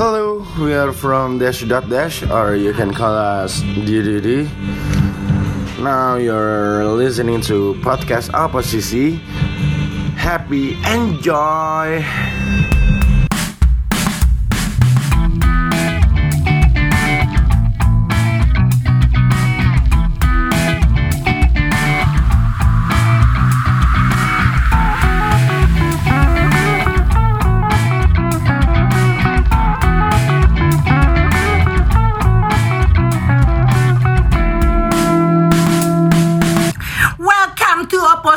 Hello, we are from Dash Dot Dash, or you can call us DDD. Now you're listening to podcast Oposisi. Happy enjoy!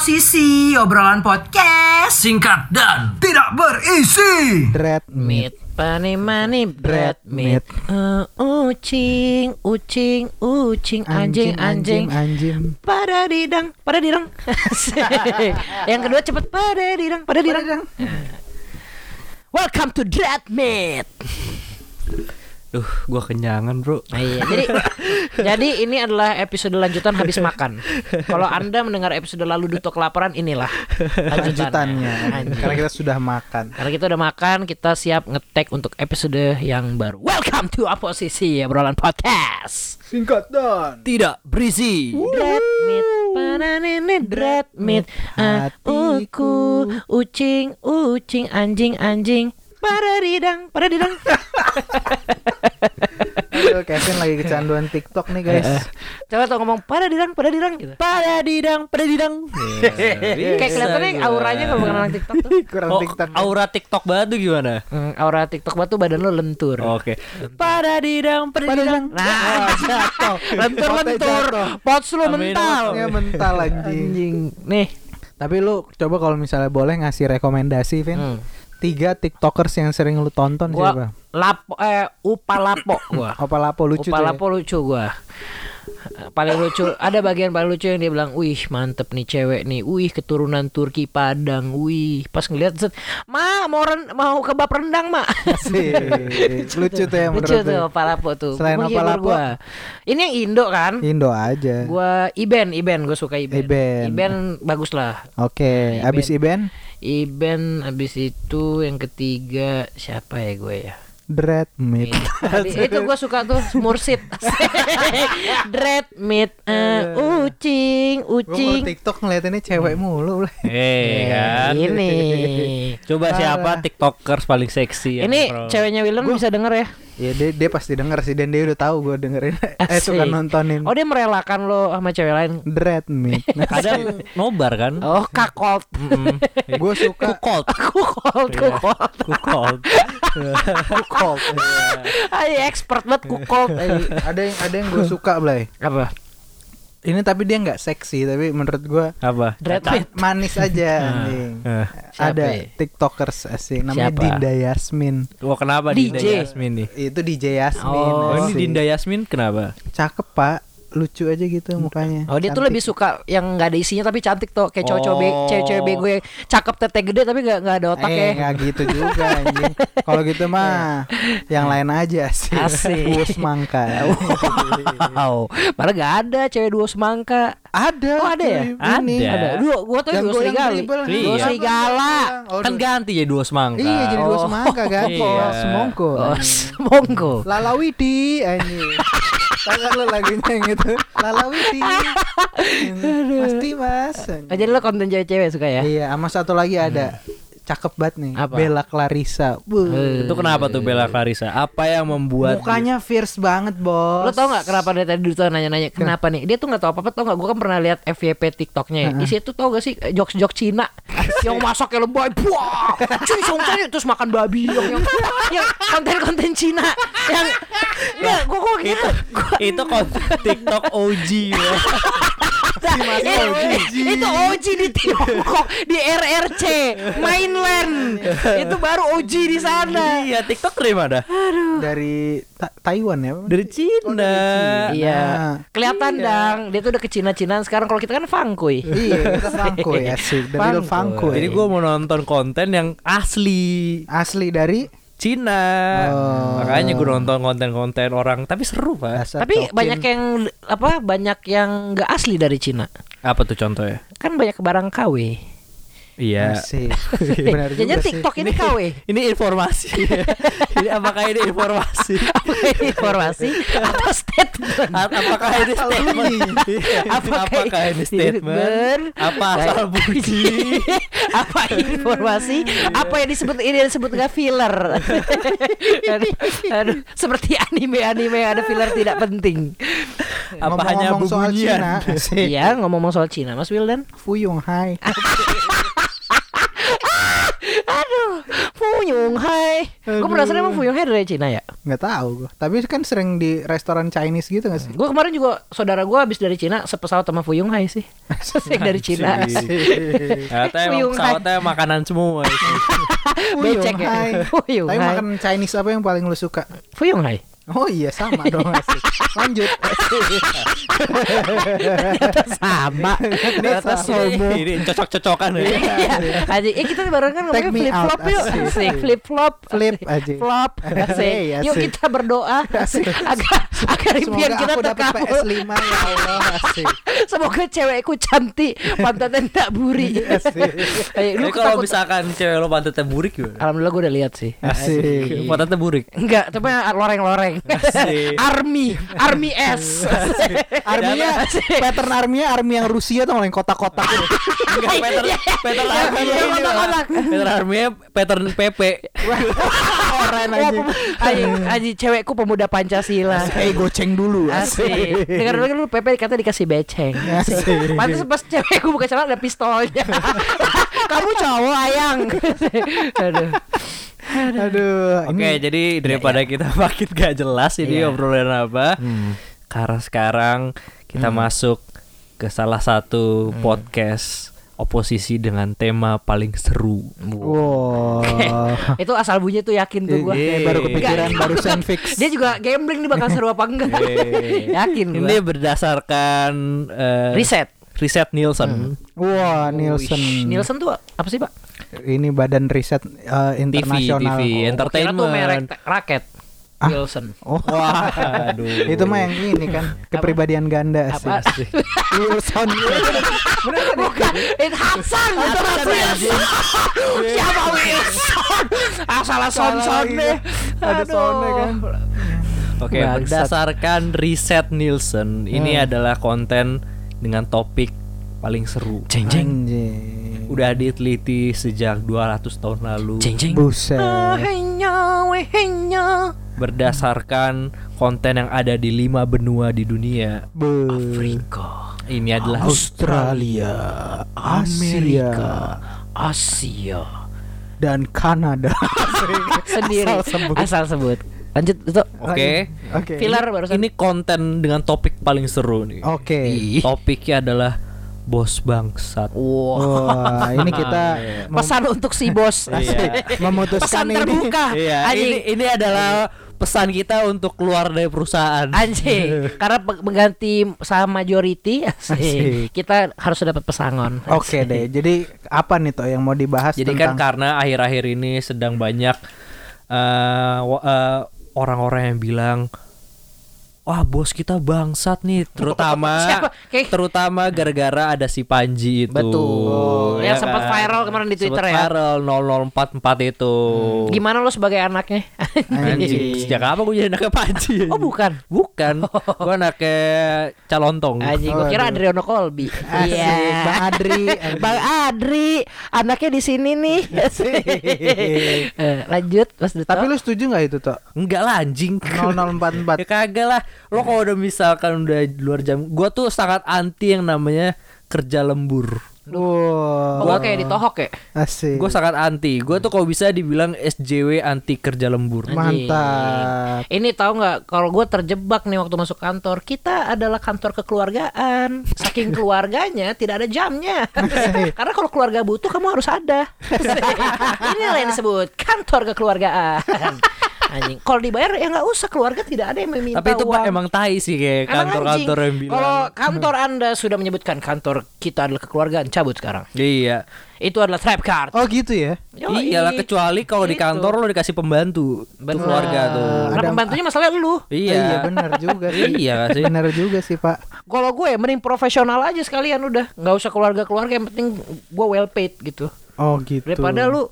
To Oposisi, obrolan podcast. singkat dan tidak berisi. Dread Meat, pani mani, bread meat. Eh, ucing, ucing, ucing, anjing, anjing. anjing. Pada didang, pada didang. Yang kedua cepet pada didang, pada didang. Welcome to Dread Meat. Duh, gua kenyangan bro Nah, iya. Jadi jadi ini adalah episode lanjutan habis makan. Kalau Anda mendengar episode lalu Duto kelaparan inilah Lanjutannya. Anjing. Karena kita sudah makan. Karena kita udah makan, kita siap ngetek untuk episode yang baru. Welcome to Oposisi, obrolan podcast. Singkat dan Tidak berisi Dread meat, pananene dread meat. Aku ucing, ucing, anjing, anjing. Pada didang, pada didang. Aduh, Kevin lagi kecanduan TikTok nih guys. Coba tuh ngomong pada didang, pada didang gitu. Pada didang, pada didang Kayak kelihatannya auranya kalau bukan anak TikTok tuh. Kurang Oh, TikTok. aura TikTok banget tuh gimana? Hmm, aura TikTok batu badan lo lentur. Oke Pada didang, pada didang Nah, jatuh. lentur lentur. Pots lu Amin. mental. Ya mental anjing. Anjing. Nih. Tapi lu coba kalau misalnya boleh ngasih rekomendasi, Vin. Hmm. Tiga TikTokers yang sering lu tonton Gua siapa? lapo eh upalapo gua. Apa lapo lucu tuh ya? upalapo lucu gua. Paling lucu ada bagian paling lucu yang dia bilang, "Wih, mantep nih cewek nih. Wih, keturunan Turki Padang. Wih." Pas ngeliat set, "Ma, mau ren mau kebab rendang, Mak." Asik. lucu tuh ya menurut lucu lu. tuh Opalapo tuh. Selain Menghibur Opalapo? gua. Ini yang Indo kan? Indo aja. Gua Iben, Iben, gue suka Iben. Iben. Iben bagus lah. Oke, Iben. abis Iben Iben abis itu yang ketiga siapa ya gue ya? Dread Meat. Tadi- itu gue suka tuh Mursid. Dread meat eh, Ucing Gue Ucing. Kalau TikTok ngeliatinnya cewek mulu. Blay. Eh kan? Ini. Coba siapa tiktokers paling seksi Ini ceweknya Willem bisa denger ya Ya dia, dia pasti denger sih dan dia udah tahu gue dengerin. eh suka nontonin. Oh dia merelakan lo sama cewek lain Dread Meat. Kadang nobar kan Oh kakolt gue suka Kukolt Kukolt Kukolt Kukolt Kukolt. Ay expert banget kukolt ada yang ada yang gue suka Blay. Apa? Ini tapi dia nggak seksi tapi menurut gue Apa? Dread meat manis aja anjing. Eh. Siapa ada ya? tiktokers asing namanya Siapa? Dinda Yasmin. Wah kenapa Dinda DJ. Yasmin nih? Itu DJ Yasmin. Oh ini asik. Dinda Yasmin kenapa? Cakep pak, lucu aja gitu mukanya. Oh dia tuh Cantik. lebih suka yang nggak ada isinya tapi cantik tuh kayak cowok-cowok Oh. cewek-cewek bego yang cakep tete gede tapi nggak nggak ada otak eh, ya. nggak gitu juga anjing. Kalau gitu mah yang lain aja sih. Asik. Bus mangka. Wow, padahal gak ada cewek dua semangka. ada. Oh, ada ya? Ini. Ada. Ada. Dua, gua tuh Yang dua serigala. Iya. Dua serigala. Oh, Kan ganti ya dua semangka Iya jadi dua Oh. semangka kan. Iya. Semongko. Oh, semongko. Lalawidi anjing. Tahu kan lo lagunya yang itu? Pasti Mas. Jadi lo konten cewek-cewek suka ya? Iya, sama satu lagi ada. Cakep banget nih. Apa? Bella Clarissa. Buh. Eh, Itu kenapa tuh Bella Clarissa? Apa yang membuat Mukanya fierce banget, Bos. Lo tau gak kenapa dari tadi tuh nanya-nanya kenapa nih? Dia tuh gak tau apa-apa tau gak? Gue kan pernah lihat FYP TikToknya. ya. Di situ tau gak sih jokes-jokes Cina yang masaknya lebay, buah, cuy songcanya terus makan babi yang yang, yang konten-konten Cina yang nggak gue gue gitu. itu kon TikTok OG ya. Nah, eh, itu OG di Tiongkok di RRC mainland. Itu baru OG di sana. Iya, TikTok dari mana? dari Ta- Taiwan ya? Dari Cina. iya. Nah, kelihatan dang. Dia tuh udah ke Cina-Cinaan sekarang kalau kita kan fangkuy Iya, kita Fangko ya sih. Dari Fangko. Fangko. Jadi gue mau nonton konten yang asli. Asli dari Cina. Oh. Makanya gue nonton konten-konten orang tapi seru, Pak. dasar tapi tokin. banyak yang apa banyak yang nggak asli dari Cina Apa tuh contohnya? kan banyak barang KW Iya. Asik. Benar juga sih. TikTok ini KW. Ini informasi. ini apakah ini informasi? Apakah ini informasi atau statement? Apakah ini statement? Apakah apakah ini statement? Apa asal bunyi? apa informasi? Apa yang disebut ini disebut nggak filler? aduh, aduh, seperti anime-anime yang ada filler tidak penting. Apa hanya Ngomong-ngomong asik. Iya, ngomong soal Cina, Mas Wildan. Fuyung Hai. Aduh, Fuyung Hai. Gue penasaran emang Fuyung Hai dari Cina ya? Nggak tahu gua. Tapi kan sering di restoran Chinese gitu gak sih? Gue kemarin juga saudara gue habis dari Cina sepesawat sama Fuyung Hai sih. Yang dari Cina. Fuyung Hai. pesawatnya makanan semua. Becek ya. Hai. Fuyung Tapi Hai. makan Chinese apa yang paling lu suka? Fuyung Hai. Oh iya sama dong asik. Lanjut. Sama. Ternyata. Ini cocok-cocokan ya. Iya, aja. Eh kita bareng kan me flip flop out, yuk. asik. Asik, flip flop. Flip aja. Flop. Asik. Yuk asik. kita berdoa agar agar impian Semoga kita terkabul. PS5 ya Allah asik. Semoga cewekku cantik, pantatnya tak buri. Ayo, lu kalau misalkan cewek lo pantatnya burik gimana? Alhamdulillah gue udah lihat sih. Asik. Pantatnya burik. Enggak, tapi loreng-loreng. Asik. Army, Army S. Arminya pattern arminya army yang Rusia tuh yang kotak-kotak. Enggak, Peter Iya, Army iya, ini kotak-kotak. Peter Army pattern PP. Keren aja. aji, aji cewekku pemuda Pancasila. Eh goceng dulu Asik. Dengar dengar lu Pepe kata dikasih beceng. Asik. Pantes pas cewekku buka celana ada pistolnya. Kamu cowok ayang. Aduh. Aduh, Oke, ini jadi daripada kita makin gak jelas ini Iya. obrolan apa. Karena sekarang kita masuk ke salah satu podcast oposisi dengan tema paling seru. wow. Itu asal bunyi tuh yakin tuh gua. Iya, baru kepikiran Enggak. barusan fix. Dia juga gambling nih bakal seru apa enggak. yakin gua. Ini berdasarkan eh, Riset. Riset Nielsen. Wah, Nielsen. Wih, Nielsen tuh apa sih, Pak? Ini badan riset TV, internasional. TV, Gua entertainment. kira tuh merek te- raket. Ah. Nielsen. Oh, Waduh. itu mah yang ini kan kepribadian ganda Apa? sih. Wilson. Bukan, itu Hasan, itu Wilson. Siapa Wilson? Asal son son deh. Ada sonnya kan. Oke, Bangsat. berdasarkan riset Nielsen, ini adalah konten dengan topik paling seru. Jeng Anjing. Udah diteliti sejak 200 tahun lalu. jeng jeng. Buset. Wehenya. Berdasarkan konten yang ada di lima benua di dunia. Be- Afrika, Ini adalah Australia, Amerika, Amerika, Asia. dan Kanada. Sendiri. Asal sebut. Asal sebut. Lanjut itu. Oke. Oke. Filler barusan. Ini konten dengan topik paling seru nih. Oke. Topiknya adalah bos bangsat. Wow. Wah, ini kita mem- Pesan untuk si bos. Iya. memutuskan Pesan ini. terbuka. Iya, ini ini adalah pesan kita untuk keluar dari perusahaan. Anjing, karena mengganti saham majority, asik. Asik. kita harus dapat pesangon. Oke Asik. deh. Jadi apa nih toh yang mau dibahas Jadi kan tentang karena akhir-akhir ini sedang banyak wa- eh, orang-orang yang bilang Wah bos kita bangsat nih terutama Siapa? Kayak- terutama gara-gara ada si Panji itu Betul. ya Yang sempat kan? viral kemarin di Twitter Sempat ya. viral 0044 itu Gimana lo sebagai anaknya? Anjing sejak apa gue jadi anaknya Panji Oh bukan. bukan gue anaknya calontong Anjing, gue kira Adriano Colby. Asik, Bang Adri. Bang Adri, anaknya di sini nih. Eh, lanjut, Mas Duto. Tapi lu setuju nggak itu toh? enggak lah anjing 0044. ya kagak lah lo kalau udah misalkan udah di luar jam gue tuh sangat anti yang namanya kerja lembur Wah. Oh, gua kayak ditohok ya. Asik. gue sangat anti gue tuh kalau bisa dibilang SJW anti kerja lembur. Mantap. Ini tahu nggak kalau gue terjebak nih waktu masuk kantor kita adalah kantor kekeluargaan saking keluarganya tidak ada jamnya karena kalau keluarga butuh kamu harus ada inilah yang disebut kantor kekeluargaan anjing kalau dibayar ya nggak usah keluarga tidak ada yang meminta tapi itu uang. pak emang tai sih kayak kantor-kantor yang bilang Kalau kantor Anda sudah menyebutkan kantor kita adalah kekeluargaan, cabut sekarang. iya Itu adalah trap card. Oh gitu ya. Yoi. iyalah kecuali kalau di Gitu. kantor lo dikasih pembantu Bener. keluarga tuh Nah, Ada- pembantunya masalah lu. Iya, iya benar juga sih. iya sih Benar juga sih, Pak. Kalau gue mending profesional aja sekalian udah, nggak usah keluarga-keluarga yang penting gue well paid gitu. Oh gitu. Daripada lu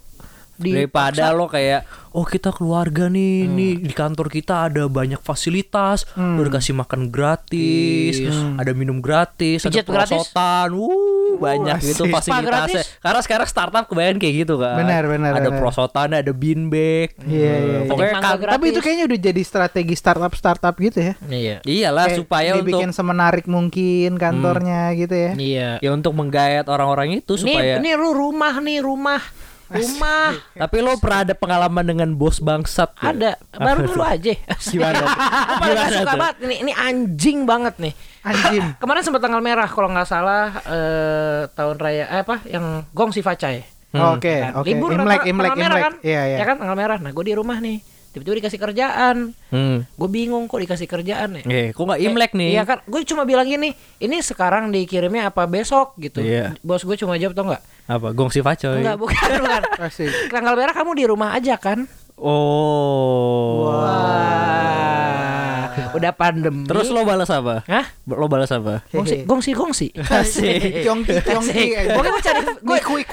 di daripada lo kayak oh kita keluarga nih nih di kantor kita ada banyak fasilitas lo dikasih makan gratis ada minum gratis Pijet ada gratis? perosotan uh banyak gitu asik. fasilitasnya Spa gratis? karena sekarang startup kebanyakan kayak gitu kan Benar, benar, ada benar. perosotan ada bean bag Iya, iya, iya. pokoknya Mangga kan gratis. Tapi itu kayaknya udah jadi strategi startup startup gitu ya. Iya. iyalah Kayak supaya dibikin untuk semenarik mungkin kantornya gitu ya. Iya. ya untuk menggayat orang-orang itu supaya nih lu rumah nih, rumah. Rumah tapi lo pernah ada pengalaman dengan bos bangsat ada. Baru dulu aja. Gimana? Apa yang Gimana suka tuh? banget ini ini anjing banget nih. Anjing. Kemarin sempat tanggal merah kalau nggak salah eh, tahun raya eh, apa yang Gong si Facai. Oke, Kan, oke. Libur Imlek, tanggal- Imlek, tanggal merah Imlek. kan? Iya, iya. Ya kan tanggal merah. Nah, gue di rumah nih. Tiba-tiba dikasih kerjaan. hmm. Gue bingung kok dikasih kerjaan ya. eh kok nggak imlek nih Iya kan, gue cuma bilang gini, ini sekarang dikirimnya apa besok gitu. Iya. Bos gue cuma jawab tau nggak? apa gongsi facoy Enggak, bukan, bukan. Asik. Tanggal merah kamu di rumah aja kan? Oh. Wah, udah pandemi. Terus lo balas apa? Hah? Lo balas apa? Gongsi, gongsi, gongsi. Asik. Kyongki, kyongki. Gue mau cari gue Kui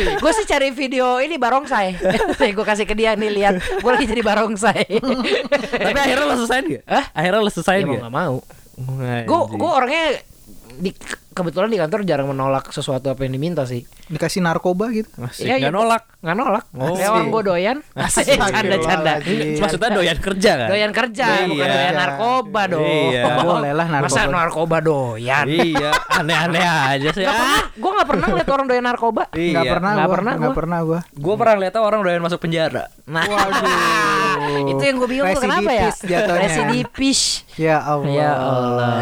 gue sih cari video ini barongsai. gue kasih ke dia nih lihat. Gue lagi jadi barongsai. Tapi akhirnya lo selesaiin gak? Hah? Akhirnya lo ya selesaiin mau gak? nggak mau. Gue gue orangnya di kebetulan di kantor jarang menolak sesuatu apa yang diminta sih. Dikasih narkoba gitu. Masih Iya, gak iya. nolak. Nggak nolak. Oh. Orang gue doyan. Asik canda-canda. Maksudnya doyan kerja kan? Doyan kerja, bukan Iya. doyan narkoba dong. Iya. Boleh lah narkoba. Masa narkoba doyan? iya, aneh-aneh aja sih. Gak pernah, gue gak pernah ngeliat orang doyan narkoba. Iya. Nggak pernah Nggak pernah nggak gua. pernah gua. Gue pernah lihat orang doyan masuk penjara. Nah, itu yang gue bingung kenapa ya? Residipis. Ya Allah. Ya Allah.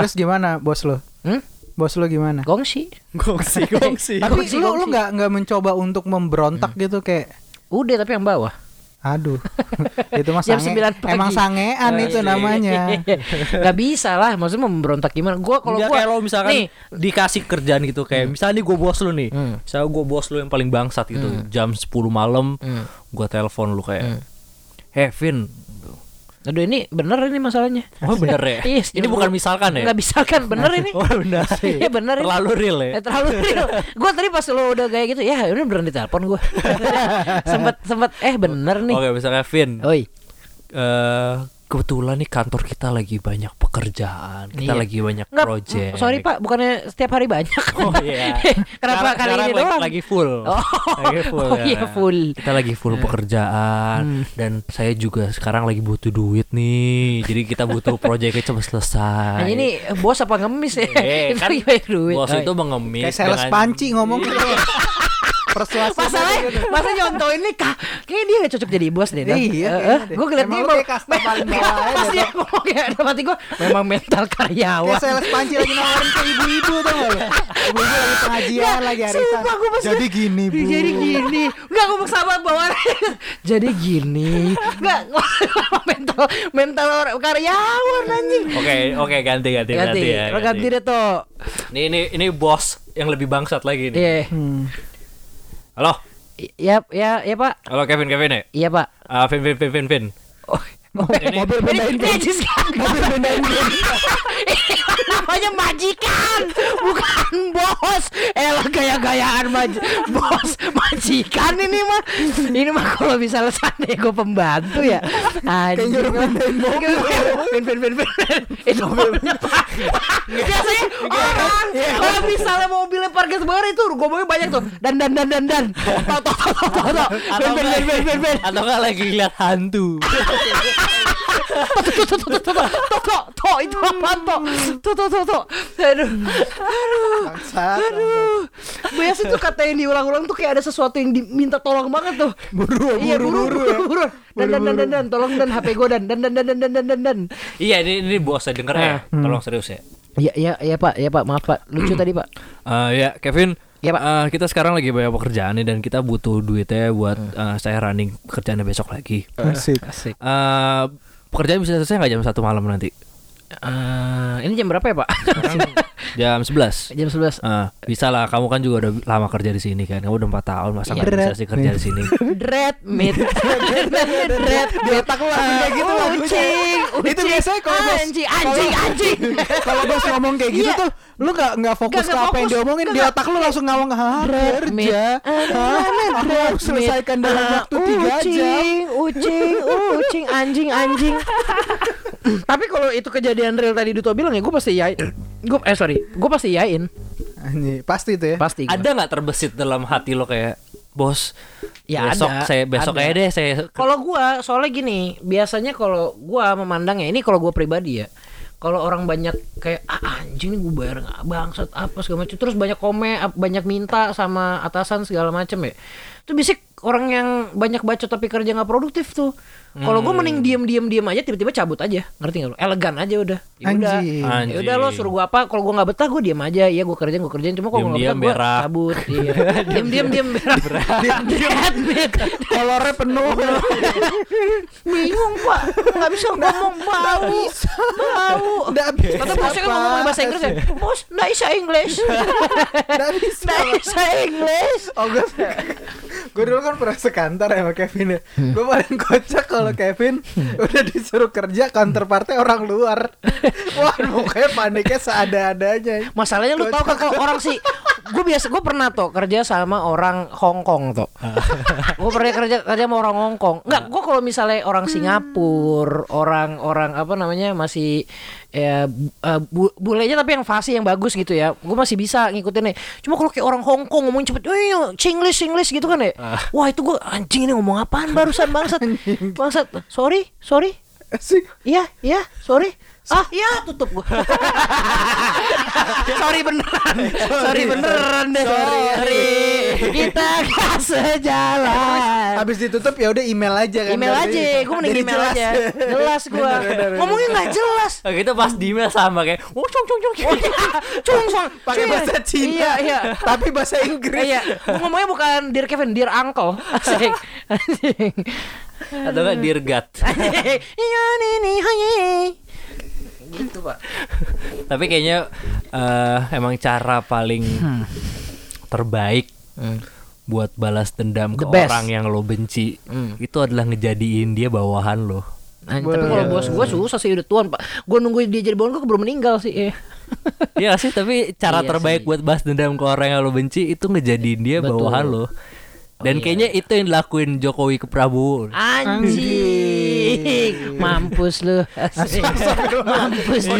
Terus gimana bos lo? Hmm? Bos lo gimana? Gongsi. Gongsi, gongsi. Tapi Gongsi, lu lu gongsi. nggak nggak mencoba untuk memberontak gitu kayak Udah tapi yang bawah. aduh. itu mah Jam sange. 9 pagi. Emang sangean itu namanya. Gak bisa lah, maksudnya memberontak gimana? Gua kalau gua kayak lo misalkan nih, dikasih kerjaan gitu kayak misalnya nih gue bos lu nih. Hmm. Misalnya gue bos lu yang paling bangsat gitu. Jam 10 malam Hmm. gue telepon lu kayak Hmm. Hei Vin Aduh ini bener ini masalahnya. Oh bener ya? Iya, Ini bukan misalkan ya? Nggak misalkan, bener ini. Oh bener Iya bener ini. Terlalu real ya? Eh, terlalu real. gue tadi pas lo udah kayak gitu, ya ini beneran ditelepon gue. sempet sempet eh bener nih. Oke misalnya Vin Oi. eh kebetulan nih kantor kita lagi banyak pekerjaan, kita Iya. lagi banyak Nggak, project. sorry Pak, bukannya setiap hari banyak. Oh iya. Kenapa Sekarang- kali sekarang ini lagi, doang? Lagi full. Oh, lagi full. oh ya. iya full. Kita lagi full pekerjaan Hmm. dan saya juga sekarang lagi butuh duit nih. Jadi kita butuh proyeknya cepat selesai. Nah, ini bos apa ngemis ya? Eh, kan duit. Bos Oh, itu mengemis Kayak sales dengan- panci ngomong gitu. Persuasif. Masalahnya, masa nyontoh ini kah? Kayaknya dia gak cocok jadi bos deh. Dan. Iya, gue ngeliat dia kayak aja, Pas dia ngomong ya, gue memang mental karyawan. Kayak sales panci lagi nawarin ke ibu-ibu tuh gak? Ibu-ibu lagi pengajian lagi arisan. Gue Jadi gini bu. Jadi gini Enggak ngomong sama bawah Jadi gini Enggak Mental Mental orang karyawan anjing Oke, oke ganti ganti ganti, Ganti ya. Lo ganti deh tuh Ini ini ini bos yang lebih bangsat lagi nih. Iya Hmm. Halo. Ya ya ya pak Halo Kevin Kevin ya. Iya pak Ah, Vin Vin Vin Vin Vin. Ini- mobil Najis kan Mobil Ini namanya majikan Bukan bos. Elah gaya-gayaan maj Bos. Majikan ini mah. Ini mah kalau misalnya seandainya gue pembantu ya. Anjing nyuruh bedain mobil. Pin pin pin pin Itu mobilnya Pak. Biasanya orang Kalau misalnya mobilnya parkir sebenarnya itu Ngomongnya banyak tuh. Dan dan dan dan dan. Tau tau tau tau tau tau. Atau nggak lagi lihat hantu. Tuh tuh tuh tuh tuh tuh itu aduh aduh Bangsat, aduh biasa tuh kata yang diulang-ulang tuh kayak ada sesuatu yang diminta tolong banget tuh Buru, iya buru buru, buru dan dan dan dan dan tolong dan HP gue dan dan dan dan dan dan dan Iya ini ini bos saya denger ya. Tolong serius ya. iya iya iya pak iya pak maaf pak lucu tadi pak Eh ya Kevin. Iya, Pak. Eh, kita sekarang lagi banyak pekerjaan nih dan kita butuh duitnya buat eh, saya running pekerjaannya besok lagi. Asik. asik Eh pekerjaan bisa selesai nggak jam satu malam nanti? Eh, ini jam berapa ya pak Jam 11. Jam 11. Ah, bisa lah, kamu kan juga udah lama kerja di sini kan. Kamu udah 4 tahun, masa nggak bisa sih kerja di sini? Dread meat. Dread Di otak lu kayak gitu lagunya. Biasanya kalau bos- anjing, anjing, anjing. Kalau bos ngomong kayak gitu Iya. tuh, lu gak nggak fokus Nggak, ke nggak apa yang diomongin di Nggak. otak lu langsung ngomong ah kerja, aku harus selesaikan dalam waktu tiga jam. Ucing, ucing, ucing, anjing, anjing. Tapi kalau itu kejadian real tadi Duto bilang ya gue pasti yain. Gue eh sorry, gue pasti yain. Anjing, pasti itu ya. Pasti. gua. Ada nggak terbesit dalam hati lo kayak bos? Ya besok ada, saya besok ada. aja deh saya Kalau gua soalnya gini, biasanya kalau gua memandangnya ini kalau gua pribadi ya. Kalau orang banyak kayak ah, anjing nih gue bayar nggak bangsat apa segala macam terus banyak komen banyak minta sama atasan segala macam ya itu bisa orang yang banyak bacot tapi kerja nggak produktif tuh kalau gue mending diem diem diem aja tiba-tiba cabut aja. Ngerti nggak lo elegan aja udah. Ya udah. Ya udah lo suruh gue apa? Kalau gue nggak betah gue diem aja. Ya gue kerjain gue kerjain. Cuma kalau nggak Diem-diem betah gue cabut. Iya. diem diem diem berak. Diem diem Kolornya penuh. bingung pak. Nggak bisa ngomong. Bau. bau. Nggak bisa. kata bosnya kan ngomong bahasa Inggris ya. Bos nggak bisa English. Nggak bisa. nggak bisa English. Oh gue Gue dulu kan pernah sekantor ya sama Kevin ya. Gue paling kocak kalau Kevin. Udah disuruh kerja counterpartnya orang luar. Wah mukanya paniknya seada-adanya. Masalahnya lu tau kan kalau orang sih? Gue biasa gue pernah tuh kerja sama orang Hong Kong tuh. Gue pernah kerja kerja sama orang Hong Kong. Nggak gue kalau misalnya orang Singapura orang orang apa namanya masih ya eh, bu- bulenya tapi yang fasih yang bagus gitu ya gue masih bisa ngikutinnya. Cuma kalau kayak orang Hong Kong ngomong cepet "Eh, Chinglish Chinglish gitu kan ya. Wah itu gue anjing ini ngomong apaan barusan bangsat bangsat sorry sorry Sih Iya, iya, sorry. Ah, iya, tutup gua. sorry beneran. Sorry beneran deh. Sorry. Kita gak sejalan. Habis ditutup ya udah email aja kan Email aja, gue mending email jelas. aja. Jelas gua. Ngomongnya nggak jelas. Nah, gitu pas di email sama kayak oh cung cung cung cung. Cung, cung. Pakai bahasa Cina Iya, iya. Tapi bahasa Inggris Iya, ngomongnya bukan Dear Kevin, Dear Uncle. Asik. Asik. Atau enggak dirgat. Iya. Gitu, Pak. Tapi kayaknya eh, emang cara paling terbaik buat balas dendam ke The best. orang yang lo benci Hmm. itu adalah ngejadiin dia bawahan lo. Nah, tapi kalau bos gue susah sih udah tuan pak. Gue nungguin dia jadi bawahan gue belum meninggal sih. Eh. Iya sih, tapi cara Iya terbaik sih. buat balas dendam ke orang yang lo benci itu ngejadiin dia Betul. bawahan lo. Dan iya. kayaknya itu yang dilakuin Jokowi ke Prabowo. Anjing, mampus lu. Mampus lu.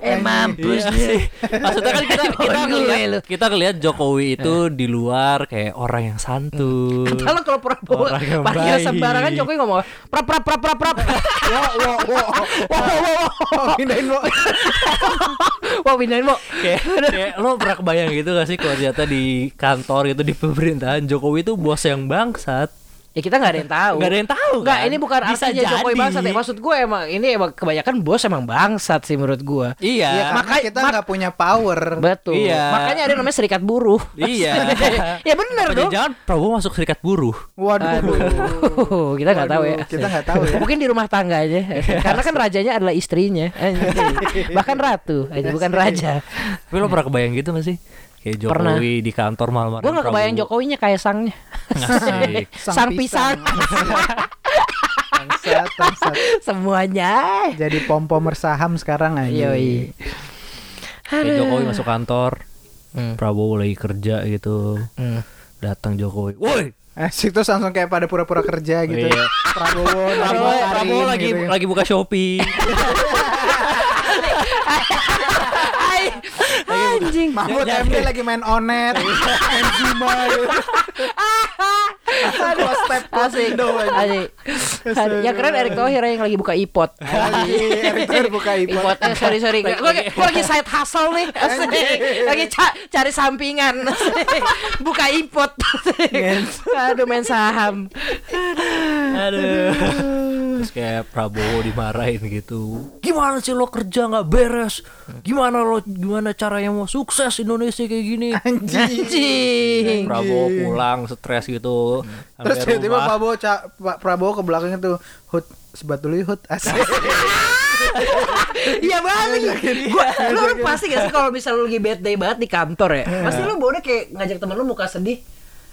eh mampus Iya lu. sih. Maksudnya kan kita kita ngeliat, lu. kita ngeliat Jokowi itu di luar kayak orang yang santun. Kalau kalau Prabowo panggil sembarangan Jokowi ngomong prap prap prap prap prap. Wow wow wow Wow Pindahin lo Wah pindahin mau. kayak, lo pernah kebayang gitu gak sih kalau ternyata di kantor itu di pemerintahan Jokowi itu bos yang bangsat. Ya kita nggak ada yang tahu. Nggak ada yang tahu, Nggak, kan? ini bukan Bisa artinya Jokowi jadi. bangsat ya. Maksud gue emang ini emang kebanyakan bos emang bangsat sih menurut gue. Iya. Ya karena Maka- kita mak- nggak punya power Betul. Iya. Makanya ada yang namanya serikat buruh. Iya. ya benar dong. Jangan Prabowo masuk serikat buruh. Waduh Aduh, kita nggak tahu ya. Kita nggak tahu ya Mungkin di rumah tangga aja. Karena kan rajanya adalah istrinya. Bahkan ratu, aja bukan raja. Tapi lo pernah kebayang gitu gak sih? Kayak Pernah. Jokowi di kantor malam-malam. Gue nggak kebayang Jokowinya kayak sangnya. Asik. Sang pisang. Bangsat, bangsat. Semuanya. Jadi pom-pomer saham sekarang aja Yoi. Kayak Jokowi masuk kantor. Hmm. Prabowo lagi kerja gitu. Hmm. Datang Jokowi. Woi, Asik tuh langsung kayak pada pura-pura kerja gitu Iya. Prabowo Prabowo, Prabowo lagi gitu ya. lagi buka Shopee. Ay, Anjing. Mahmud MD lagi main onet Main Zuma gitu Aduh step Asik. Asik. Yang keren Erick Thohir yang lagi buka ipot. Erick Thohir buka. Ipot. Eh, sorry sorry. Gue lagi, side hustle nih. Lagi ca- cari sampingan. Buka. Asik. Aduh main saham. Aduh. Terus kayak Prabowo dimarahin gitu. Gimana sih lo kerja nggak beres? Gimana lo gimana caranya mau sukses Indonesia kayak gini? Anjing. Prabowo pulang stres gitu. Terus tiba-tiba. Prabowo ca- Pak Prabowo ke belakangnya tuh Hut sebat dulu yuk, Hut Asik Iya banget. Gua lu, lu pasti gak sih kalau misal lu lagi bad day banget di kantor ya? Pasti lu boleh kayak ngajak temen lu muka sedih.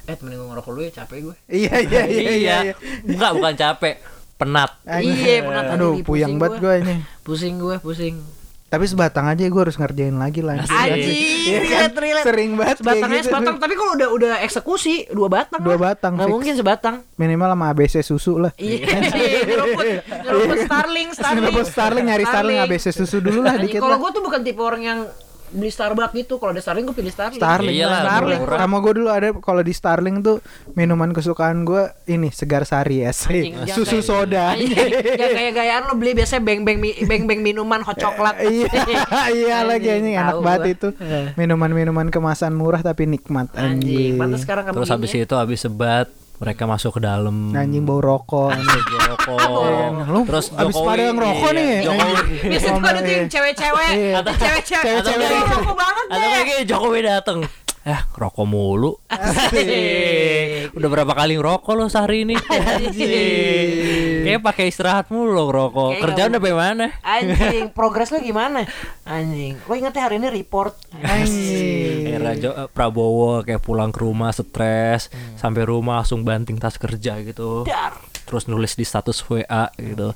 Eh temenin gue ngerokok lu ya capek gue. Iya iya iya iya. iya. Enggak, bukan capek, penat. Iya, penat Aduh, puyang pusing banget gua. gue ini. Pusing gue, pusing. Tapi sebatang aja gue harus ngerjain lagi lah. Anjing, Iya kan? relate. Sering banget kayak Sebatangnya gitu. sebatang, tapi kalau udah udah eksekusi dua batang. Dua lah. batang, Nggak fix. mungkin sebatang. Minimal sama ABC susu lah. Iya, ngeruput, ngeruput Starling, Starling. Ngeruput Starling, nyari Starling, ABC susu dulu lah dikit Kalau gue tuh bukan tipe orang yang beli Starbucks gitu. Kalau ada Starling gue pilih Starling. Starling, Iyalah, Starling. murah. Sama gue dulu ada kalau di Starling tuh minuman kesukaan gue ini segar sari es, Anjing, jangan susu kayak- soda. Ya kayak gayaan lo beli biasanya beng-beng beng-beng minuman hot coklat. iya, iya lagi Anjing, ini enak banget gua. itu. Eh. Minuman-minuman kemasan murah tapi nikmat Anjing, anjing. pantas sekarang kamu Terus habis ya. itu habis sebat, mereka masuk ke dalam. Anjing bau rokok. anjing. rokok. Lu Terus abis Jokowi- pada ngerokok iya, nih. Jokowi. anjing. Biasanya tuh ada tuh yang cewek-cewek, Iya. Cewek-cewek, Cewek-cewek. Cewek rokok banget Atau kayak deh. Jokowi dateng Eh rokok mulu Asik. Udah berapa kali ngerokok lo sehari ini Kayaknya pakai istirahat mulu lo ngerokok Kerjaan udah bagaimana Anjing, progres lo gimana? Anjing, lo inget ya hari ini report. Anjing. Era Jo- eh, Prabowo kayak pulang ke rumah stres Sampai rumah langsung banting tas kerja gitu Dar. Terus nulis di status WA gitu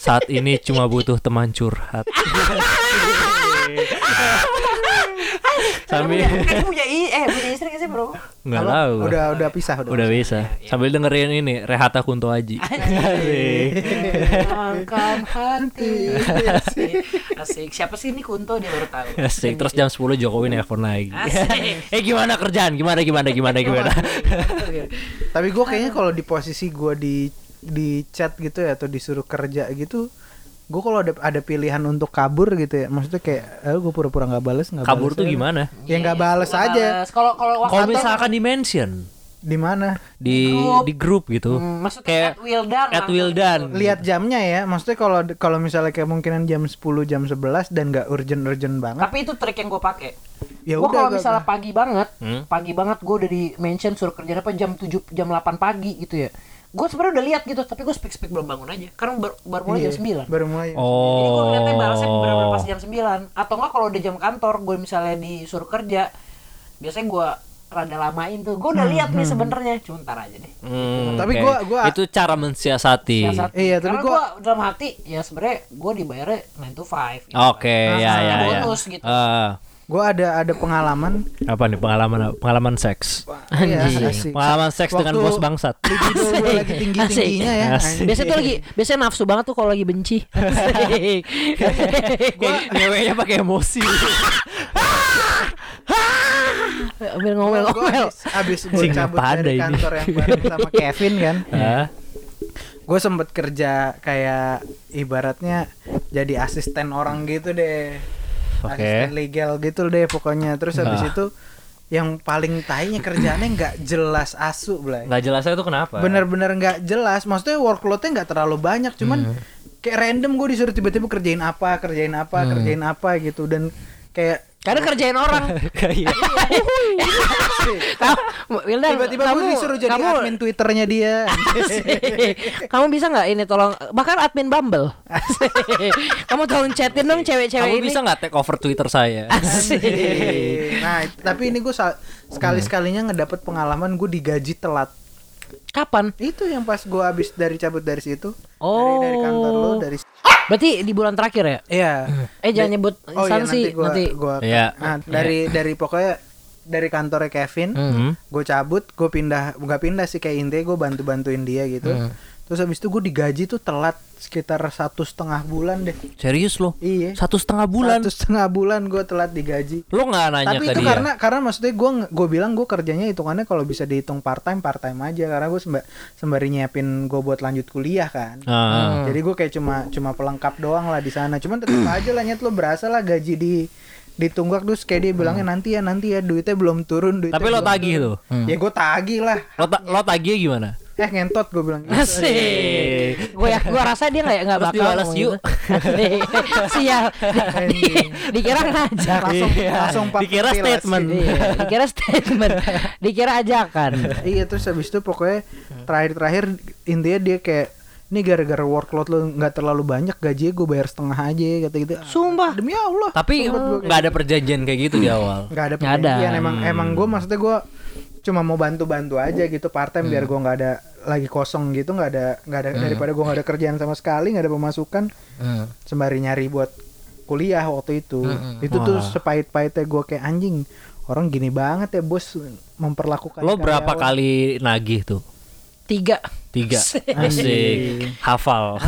Saat ini cuma butuh teman curhat Sambil Kayaknya punya i, eh punya istri gak sih bro? Nggak Apa? tahu Udah udah pisah udah. Udah bisa Sambil dengerin ini Rehata Kunto Aji Angkat hati. Asik. Asik. Siapa sih ini Kunto dia baru tahu. Asik Terus jam 10 Jokowi nelfon lagi Asik. Eh gimana kerjaan? Gimana gimana gimana gimana? Tapi gue kayaknya kalau di posisi gue di di chat gitu ya atau disuruh kerja gitu, gue kalau ada ada pilihan untuk kabur gitu ya, maksudnya kayak, eh, gue pura-pura nggak bales nggak Kabur bales tuh aja. gimana? Ya nggak bales Nggak aja. bales. Kalau kalau waktu Kalau misalkan di mention Di mana? di grup. di grup gitu. Hmm, maksudnya kayak at Wildan at langsung Wildan. Lihat jamnya ya, maksudnya kalau kalau misalnya kayak mungkinan jam 10 jam 11 dan nggak urgent-urgent banget. Tapi itu trik yang gue pakai. Ya gue kalau gak- misalnya pagi banget, Hmm? pagi banget gue udah di mention suruh kerjaan apa jam 7 jam 8 pagi gitu ya. Gue sebenarnya udah lihat gitu, tapi gue speak speak belum bangun aja. Karena baru, baru mulai Iya, jam 9. Baru mulai. Jadi gue ngeliatnya balasnya Oh. pas jam 9 Atau enggak kalau udah jam kantor Gue misalnya disuruh kerja Biasanya gue rada lamain tuh Gue udah lihat nih sebenarnya Cuma ntar aja deh Hmm, Tapi oke. gua- gua- itu cara mensiasati. Siasat. Iya, tapi gua dalam hati Ya sebenarnya gue dibayarnya 9 to 5 gitu. Oke, ya ya ya. bonus gitu. Ah, Gue ada ada pengalaman. apa nih pengalaman pengalaman seks? Iya, Anjing. asik. Pengalaman seks dengan Waktu bos bangsat. Libido gue lagi tinggi tingginya ya. Asik. Biasanya tuh lagi Biasanya nafsu banget tuh kalau lagi benci. Kayak ngeweknya pakai emosi. Ambil Gue ngomel-ngomel abis, abis gue cabut dari ini? kantor yang bareng sama Kevin kan. Gue sempet kerja kayak ibaratnya jadi asisten orang gitu deh Oke. asisten legal gitu deh pokoknya. Terus habis Ah. itu yang paling tainya kerjaannya nggak jelas asu Blay. Nggak jelas itu kenapa? bener-bener nggak jelas. Maksudnya workloadnya nggak terlalu banyak cuman kayak random gue disuruh tiba-tiba kerjain apa kerjain apa kerjain apa gitu. Dan kayak Karena kerjain orang. Kayak Kamu Wildan tiba-tiba kamu, disuruh jadi kamu, admin twitternya dia. Kamu bisa nggak ini tolong bahkan admin Bumble. Kamu tolong chatin dong cewek-cewek kamu ini. bisa nggak take over Twitter saya? Asik. nah tapi ini gue sekali sekalinya ngedapet pengalaman gue digaji telat. Kapan? Itu yang pas gue abis dari cabut dari situ. Oh. dari dari kantor lo dari berarti di bulan terakhir ya? Iya. Eh jangan nyebut oh iya instansi nanti gue nanti. gua Iya. nah, dari dari pokoknya dari kantornya Kevin Hmm. gue cabut gue pindah nggak pindah sih kayak intinya gue bantu bantuin dia gitu Hmm. terus habis itu gue digaji tuh telat sekitar satu setengah bulan deh Serius lo? iya Satu setengah bulan. satu setengah bulan gue telat digaji Lo nggak nanya tapi ke itu dia? karena karena maksudnya gue gue bilang gue kerjanya hitungannya kalau bisa dihitung part time part time aja karena gue semba, sembari nyiapin gue buat lanjut kuliah kan Ah. jadi gue kayak cuma cuma pelengkap doang lah di sana cuman tetap aja lah nyet lo berasa lah gaji di ditunggak terus kayak dia bilangnya nanti ya nanti ya duitnya belum turun duitnya Tapi lo tagih turun." tuh. ya gue tagih lah Lo, ta- lo tagih gimana? eh ngentot gue bilang gitu. Asik. Gue ya, gue rasa dia nggak nggak bakal dibalas ngomong yuk. gitu. Sial. Di- Dikira ngajak. langsung Iya. langsung Dikira statement. Iya, dikira statement. Dikira ajakan. iya terus habis itu pokoknya terakhir-terakhir intinya dia kayak ini gara-gara workload lu nggak terlalu banyak gaji gue bayar setengah aja kata gitu Sumpah. demi Allah Tapi nggak ada perjanjian kayak gitu di awal. nggak ada Nggak ada. perjanjian emang emang gue maksudnya gue cuma mau bantu-bantu aja gitu part time biar gue nggak ada lagi kosong gitu nggak ada nggak ada daripada gue nggak ada kerjaan sama sekali nggak ada pemasukan Hmm. sembari nyari buat kuliah waktu itu itu tuh Wah. sepahit-pahitnya gue kayak anjing orang gini banget ya bos memperlakukan Lo berapa karyawan. kali nagih tuh? Tiga. Tiga. Asik. Hafal.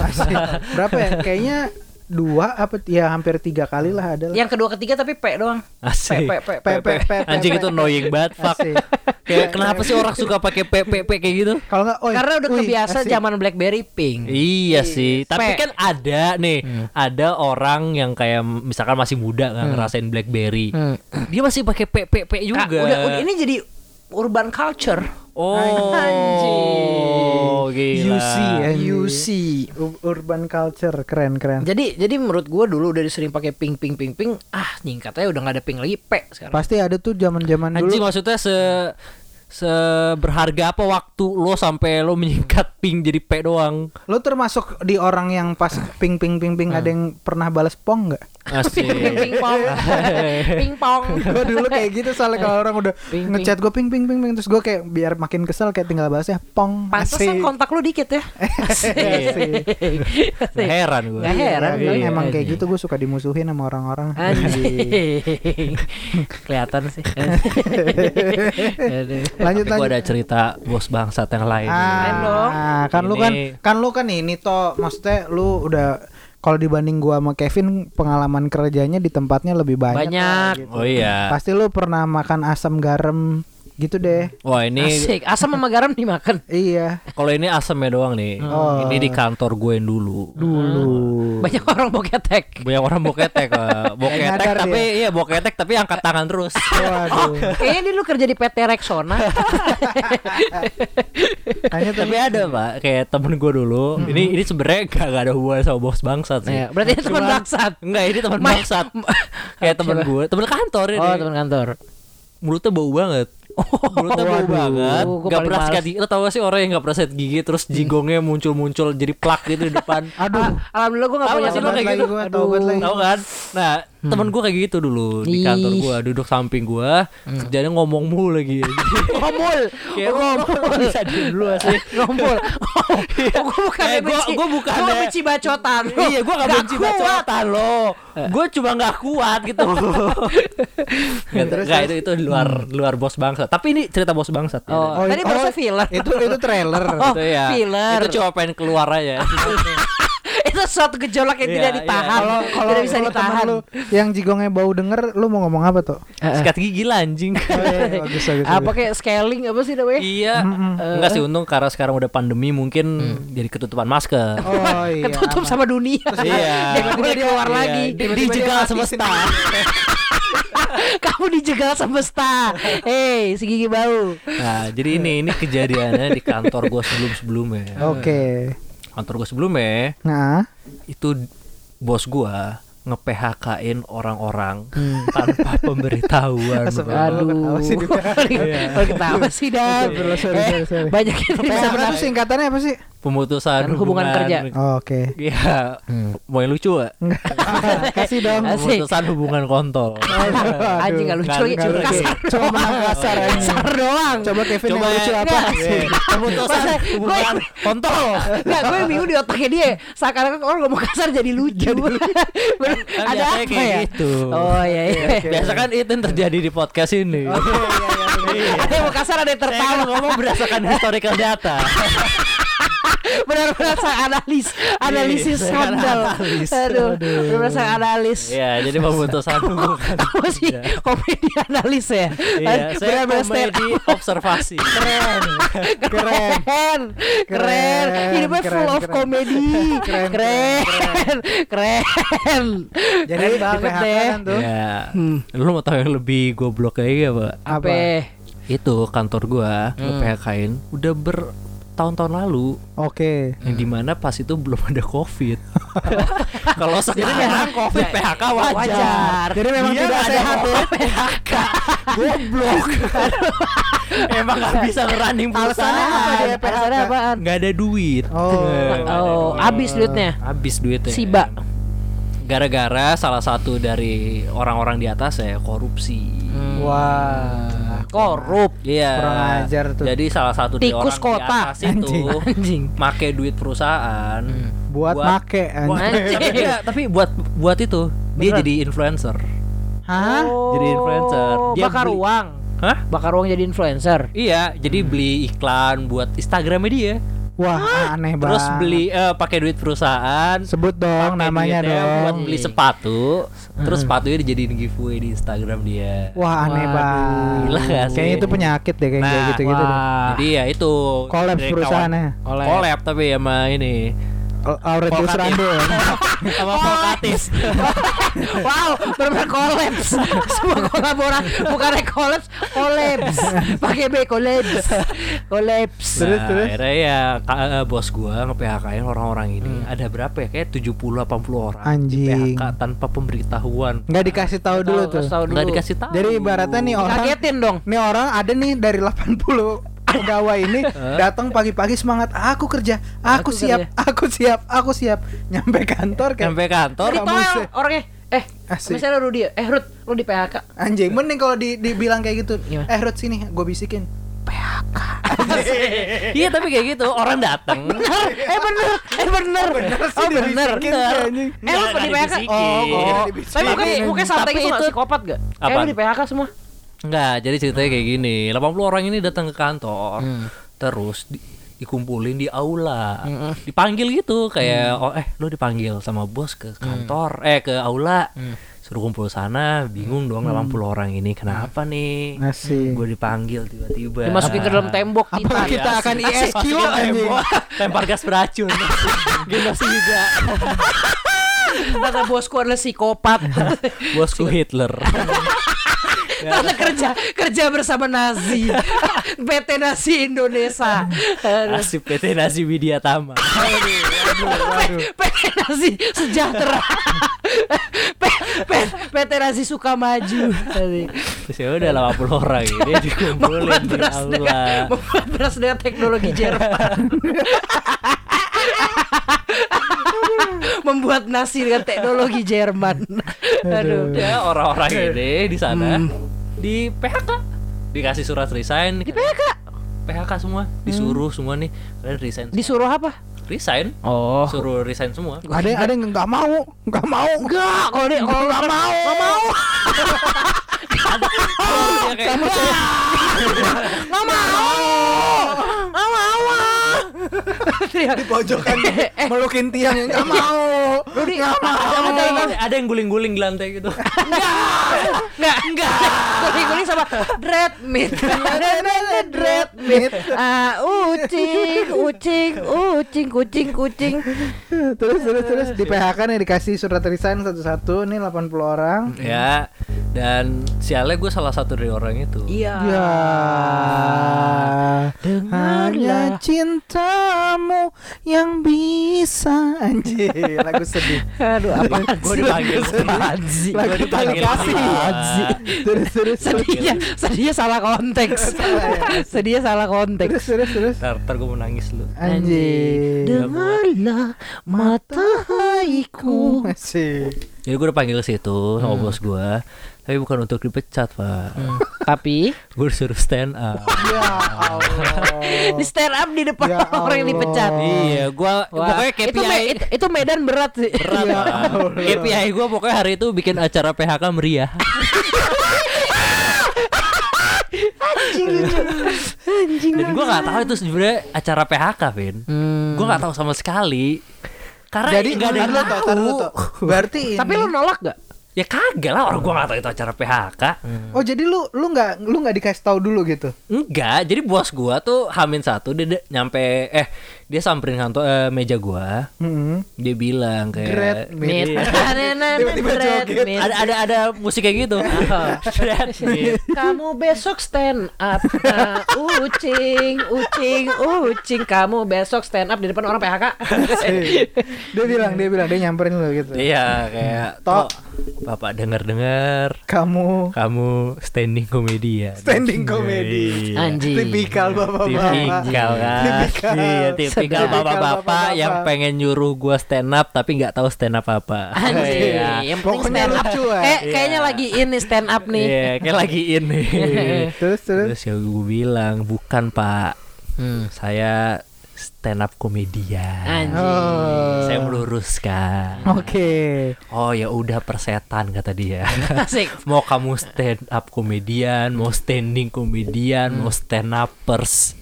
berapa ya kayaknya dua apa ya hampir tiga kali lah ada. Yang kedua ketiga tapi P doang. Asik. P, P, P, P, P, P, P, Anjing P. itu annoying banget, fuck. Asik. Kayak kenapa sih orang suka pakai PPP kayak gitu? kalau nggak Karena udah kebiasa zaman BlackBerry pink. Iya sih, tapi Pe. kan ada nih, ada orang yang kayak misalkan masih muda nggak ngerasain BlackBerry, Hmm. dia masih pakai PPP Ah, juga. udah, udah, ini jadi urban culture. Oh, Anjing. gila. UC ya UC. Urban culture keren keren Jadi jadi menurut gua dulu udah sering pakai pink pink pink pink. Ah, nyingkatnya udah nggak ada pink lagi P sekarang. pasti ada tuh zaman zaman Anjing dulu maksudnya se seberharga apa waktu lo sampai lo menyingkat ping jadi P doang. lo termasuk di orang yang pas ping ping ping ping ada yang pernah balas pong nggak Asik. ping pong. ping pong. gue dulu kayak gitu soalnya kalau orang udah Ping, ngechat gue ping ping ping ping terus gue kayak biar makin kesel kayak tinggal balasnya pong Pantesan Asik. kontak lu dikit ya. Asik. Nggak heran gue. Heran Iya, gue. emang kayak gitu gue suka dimusuhin sama orang-orang. Kelihatan sih. Lanjut Gue lanjut ada cerita bos bangsat yang lain. Dong. Ah, kan lu kan kan lu kan ini toh maksudnya lu udah kalau dibanding gua sama Kevin pengalaman kerjanya di tempatnya lebih banyak. Banyak. lah, gitu. Oh iya. Pasti lu pernah makan asam garam gitu deh. Wah ini Asik. Asam sama garam dimakan. Iya. kalau ini asamnya doang nih. Oh. Ini di kantor gue yang dulu. Dulu. Banyak orang boketek. Banyak orang boketek, eh. boketek nyadar tapi iya boketek tapi angkat tangan terus. Waduh. Kayaknya dia lu kerja di PT Rexona. Tapi ada pak, kayak temen gue dulu. Ini ini sebenarnya gak, gak ada hubungan sama bos bangsat sih. Iya, berarti dia teman bangsat. Enggak, ini teman Ma- bangsat. kayak temen gue, temen kantor ini. Oh, teman kantor. Mulutnya bau banget. Mulutnya bau banget. Gak pernah sikat gigi. Lo tau gak sih orang yang gak pernah sikat gigi terus jigongnya muncul-muncul jadi plak gitu di depan. Aduh. Alhamdulillah gue gak punya gak sih lo kayak gitu? Tahu kan? Nah, temen gue kayak gitu dulu di kantor gue, duduk samping gue, kerjanya ngomong mulu lagi. Ngomul. Kayak ngomong bisa dulu sih. Ngompol. Oh, gue bukan Eh, gua- benci. gua bukan Gua deh. benci bacotan. iya, gue gak benci bacotan lo. Gue cuma gak kuat gitu. Gak, Terus, gak, itu itu luar luar bos bangsat. Tapi ini cerita bos bangsat. ya. Oh, tadi oh, baru filler. Itu itu trailer. Oh, itu ya. filler. Itu cuma pengen keluar aja. Itu suatu gejolak yang Iya, tidak iya. ditahan. Kalau kalau tidak bisa ditahan. lu yang jigongnya bau denger lu mau ngomong apa tuh? Sikat gigi lah anjing. Oh, iya, Apa kayak scaling apa sih namanya? Iya, enggak sih untung karena sekarang udah pandemi mungkin jadi ketutupan masker. Oh iya. Ketutup sama dunia. Iya. Dia boleh keluar Iya, lagi. Dijegal semesta. Kamu dijegal semesta. Hei, si gigi bau. Nah, jadi ini ini kejadiannya di kantor gue sebelum-sebelumnya. Oke. Kantor gue sebelumnya Nah, itu bos gua nge-PHK-in orang-orang tanpa pemberitahuan. Aduh. Ketawa sih dia. Kok ketawa sih, Dan? Eh. Banyak yang bisa singkatannya apa sih? Pemutusan Kan hubungan kerja. Oh, Oke. Iya, mau yang lucu gak? Kasih dong. Pemutusan hubungan kontol. Anjing gak lucu lagi. lucu. Cuma kasar. Menang kasar aja. Kasar doang. Coba Kevin Coba yang lucu ya. apa? Nggak. Pemutusan Masa- hubungan kontol. Enggak, gue bingung di otaknya dia. Seakan-akan orang ngomong kasar jadi lucu. Kan Ada apa kayak ya? gitu. Oh iya iya. Biasa kan itu yang terjadi di podcast ini. Ada yang mau kasar ada yang Saya kan tertawa. ngomong berdasarkan historical data. Benar-benar saya analis, analisis Iya, analis. Aduh, benar-benar saya analis. Iya, jadi pemutusan hubungan. Apa sih komedi analis ya? Iya, saya komedi observasi. Keren. Keren. Keren, keren, hidupnya keren, full of komedi, Keren, keren, keren. Jadi banget deh. tuh. Iya. Lu mau tahu yang lebih goblok kayak apa? Apa? Itu kantor gua nge-PHK-in udah bertahun-tahun lalu Oke. yang di mana pas itu belum ada covid. Kalau sekarang covid PHK wajar. Wajar. Jadi memang Dia tidak ada sehat ya. PHK. Goblok. emang nggak bisa ngerunning Alasannya apa perusahaan. dia? Alasannya apaan? Nggak ada duit. Oh. Oh, duit. habis duitnya. Habis duitnya. Siba. Gara-gara salah satu dari orang-orang di atas ya korupsi. Hmm. Wah. Korup. Iya. Kurang ajar tuh. Jadi salah satu Tikus orang kota. di atas itu Anjing. make duit perusahaan Buat, make buat- anjing. Anjing. Enggak, tapi buat buat itu dia Beneran? jadi influencer. Hah? Jadi influencer. Oh, Dia bakar beli- uang. Hah? Bakar uang jadi influencer. Iya, jadi beli iklan buat Instagramnya dia. Wah, aneh banget. Terus beli eh, pakai duit perusahaan. sebut dong namanya duitnya buat dong. beli sepatu. Terus sepatunya dijadiin giveaway di Instagram dia. Wah, aneh Waduh, banget. gila gak sih? Kayaknya itu penyakit deh kayak Nah, gitu-gitu. Jadi ya itu Collab dari perusahaannya. Collab. Collab tapi sama ini Aurelius. Rando. sama Volkatis. wow, benar kolaps. Semua kolaborasi bukan kolaps, kolaps. Pakai B kolaps. Kolaps. Terus, nah, terus? akhirnya ya ka- eh, bos gua nge-PHK-in orang-orang ini. Ada berapa ya? Kayak 70 80 orang Anjing. di PHK tanpa pemberitahuan. Nggak dikasih tahu dulu tuh. Tahu dulu. Nggak dikasih tahu. Jadi ibaratnya nih orang Kagetin dong. nih orang ada nih dari 80 pegawai ini datang pagi-pagi semangat aku kerja aku, Aku siap kerja. aku siap aku siap nyampe kantor kayak Sampai kantor kamu se- orangnya. Eh, Asik. misalnya Rudi, eh Rud, lu di PHK. anjing mending kalau di, dibilang kayak gitu Gimana? eh Rut sini gue bisikin Iya tapi kayak gitu orang datang. eh bener, eh bener. Oh bener. anjing. Eh lu Nggak di PHK? Oh, Nggak oh. dibisikin. Tapi mungkin santai gitu nggak itu- psikopat gak? Eh lu di PHK semua? Enggak, jadi ceritanya kayak gini. 80 orang ini datang ke kantor. Hmm. Terus di- dikumpulin di aula. Dipanggil gitu kayak Hmm. oh eh lu dipanggil sama bos ke kantor, eh ke aula. Hmm. Suruh kumpul sana, bingung dong 80 orang ini kenapa nih? Asik. Gue dipanggil tiba-tiba. Dimasukin ke dalam tembok Apa Titan. kita akan ISQ tembok, Lempar gas beracun. Genosida. Kata bosku adalah psikopat. Bosku Hitler. Ternyata kerja kerja bersama Nazi. PT Nazi Indonesia. Asip PT Nasi Widya Tama. PT Nazi sejahtera. PT Nazi suka maju. Terus ya udah 80 orang ini dikumpulin Membuat di beras aula. dengan membuat beras dengan teknologi Jerman. membuat nasi dengan teknologi Jerman. Aduh. Ya orang-orang ini di sana Hmm. Di PHK dikasih surat resign. Di PHK PHK semua disuruh semua nih kalian resign. disuruh apa? resign. Oh. Suruh resign semua. ada yang ada yang nggak mau nggak mau Enggak, kalau dia kalau nggak mau, nggak mau. Nggak mau. Nggak mau. ah. di pojokan melukin tiang yang nggak mau Rudi, nggak mau ada, ada, ada, ada yang guling-guling di lantai gitu. Enggak, enggak. Guling-guling sama dread meat. dread meat. Ah, ucing, ucing, ucing, kucing, kucing. terus terus terus di PHK nih dikasih surat resign satu-satu nih 80 orang ya. Dan sialnya gue salah satu dari orang itu. Iya. ya Dengarlah. Cintamu yang bisa anjir lagu sedih Aduh, apa Gue dipanggil sih? lagu Gua dipanggil kasih Anjir. terus terus terus Sedihnya, sedihnya salah konteks. sedihnya salah terus konteks. terus terus Ntar, ntar gue mau nangis lu. anjir Dengarlah matahariku. masih Jadi gue udah panggil ke situ sama bos gue. Tapi bukan untuk dipecat, Pak. Tapi Gue disuruh stand up. ya Allah di stand up di depan Ya orang yang dipecat. iya, gue pokoknya KPI itu, me- itu, itu medan berat sih. berat, Ya. KPI gue pokoknya hari itu bikin acara PHK meriah. Dan gue nggak tahu itu sebenarnya acara PHK, Vin. Hmm. Gue nggak tahu sama sekali. Karena jadi nggak ada yang tahu. berarti ini Tapi lu nolak gak? Ya kagak lah orang gue nggak tahu itu acara PHK. oh jadi lu lu nggak lu nggak dikasih tahu dulu gitu Enggak, jadi bos gua tuh Hamin satu dia nyampe eh dia samperin kantor eh, meja gua Mm-mm. dia bilang kayak Great Meet. meet. Tiba-tiba joget. ada ada ada musik kayak gitu meet. Kamu besok stand up Nah, Ucing Ucing Ucing Kamu besok stand up Di depan orang PHK dia bilang, dia bilang, dia nyamperin lo gitu. iya kayak Tok. "Tok, bapak dengar dengar Kamu kamu standing komedian standing comedy. Anjing Tipikal bapak-bapak. tipikal kan Tipikal. Iya tipikal bapak-bapak yang pengen nyuruh gua stand up tapi nggak tahu stand up apa Anjing Iya. Yang penting stand up lucu, ya. Kayak- Kayaknya lagi ini stand up nih Iya, kayak lagi ini. Terus terus. Terus ya gue bilang, bukan pak, saya stand up komedian. Anjing Oh. Saya meluruskan. Oke. Oh ya udah persetan kata dia. Asik mau kamu stand up komedian, mau standing komedian, mau stand uppers.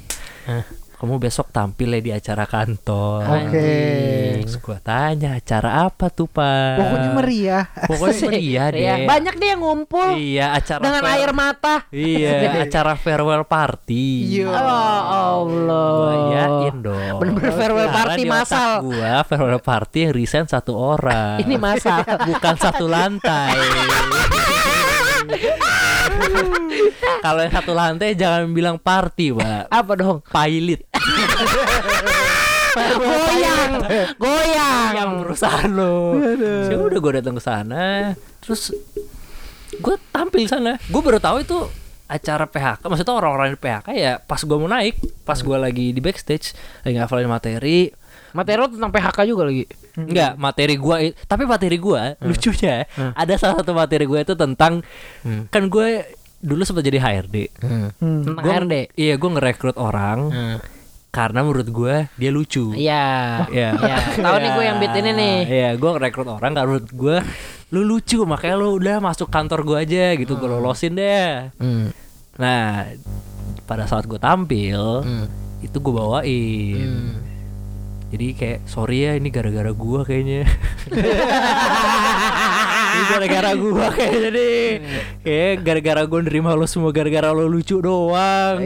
Kamu besok tampil ya di acara kantor. Oke. Terus gue tanya acara apa tuh pak? Pokoknya meriah. Pokoknya meriah deh. Iya, Banyak deh yang ngumpul Iya acara Dengan fair- air mata Iya, acara farewell party. Iya. Oh Allah Gua yakin dong. Bener-bener farewell Karena party massal. Gua farewell party yang resign satu orang. Ini masal bukan satu lantai. Kalau yang satu lantai jangan bilang party, Pak. Apa dong Pilot Goyang Goyang yang perusahaan lo. Ya udah gue datang ke sana, terus gue tampil sana. Gue baru tahu itu acara PHK. Maksudnya orang-orang di PHK ya pas gue mau naik, pas gue lagi di backstage lagi ngafalin materi. Materi lo tentang PHK juga lagi Enggak, materi gua tapi materi gua lucunya ada salah satu materi gua itu tentang kan gue dulu sempat jadi HRD. Hmm. Tentang Gua- HRD Iya, gue ngerekrut orang karena menurut gue dia lucu. Iya Iya. Iya. Tahu nih gue yang beat ini nih Iya, gue ngerekrut orang karena menurut gue lu lucu makanya lu udah masuk kantor gue aja gitu gue lolosin deh. Hmm. Nah, pada saat gue tampil itu gue bawain. Jadi kayak sorry ya ini gara-gara gua kayaknya. ini gara-gara gua kayaknya nih. Kayak gara-gara gua nerima lo semua gara-gara lo lucu doang.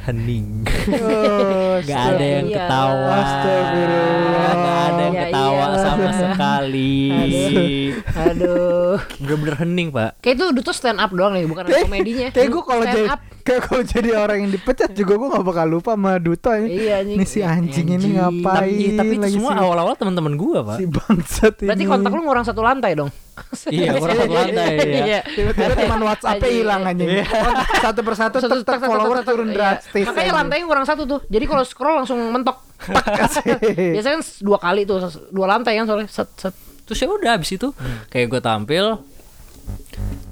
Hening. Oh, Gak ada yang Iya. ketawa. Gak ada yang Ya ketawa iyalah. sama sekali. Aduh Bener-bener hening pak. Kayak itu udah tuh stand up doang nih Bukan komedinya Kayak gue kalau Stand jadi up. Kayak kalau jadi orang yang dipecat juga gue gak bakal lupa sama Duto ini. Iya, anjing. Nih si anjing ini Anjing. ngapain? Tapi, tapi itu lagi semua si- awal-awal teman-teman gua pak. si bangsat ini. Berarti kontak lu ngurang satu lantai dong Iya, ngurang satu lantai, iya. Iya. Tiba-tiba teman WhatsApp-nya Anjing. hilang anjing. Kontak Satu persatu Satu tek, follower turun iya. drastis. Makanya lantainya kurang satu tuh. Jadi kalau scroll langsung mentok. Biasanya kan dua kali tuh, dua lantai kan soalnya. Set, set. Terus ya udah habis itu kayak gue tampil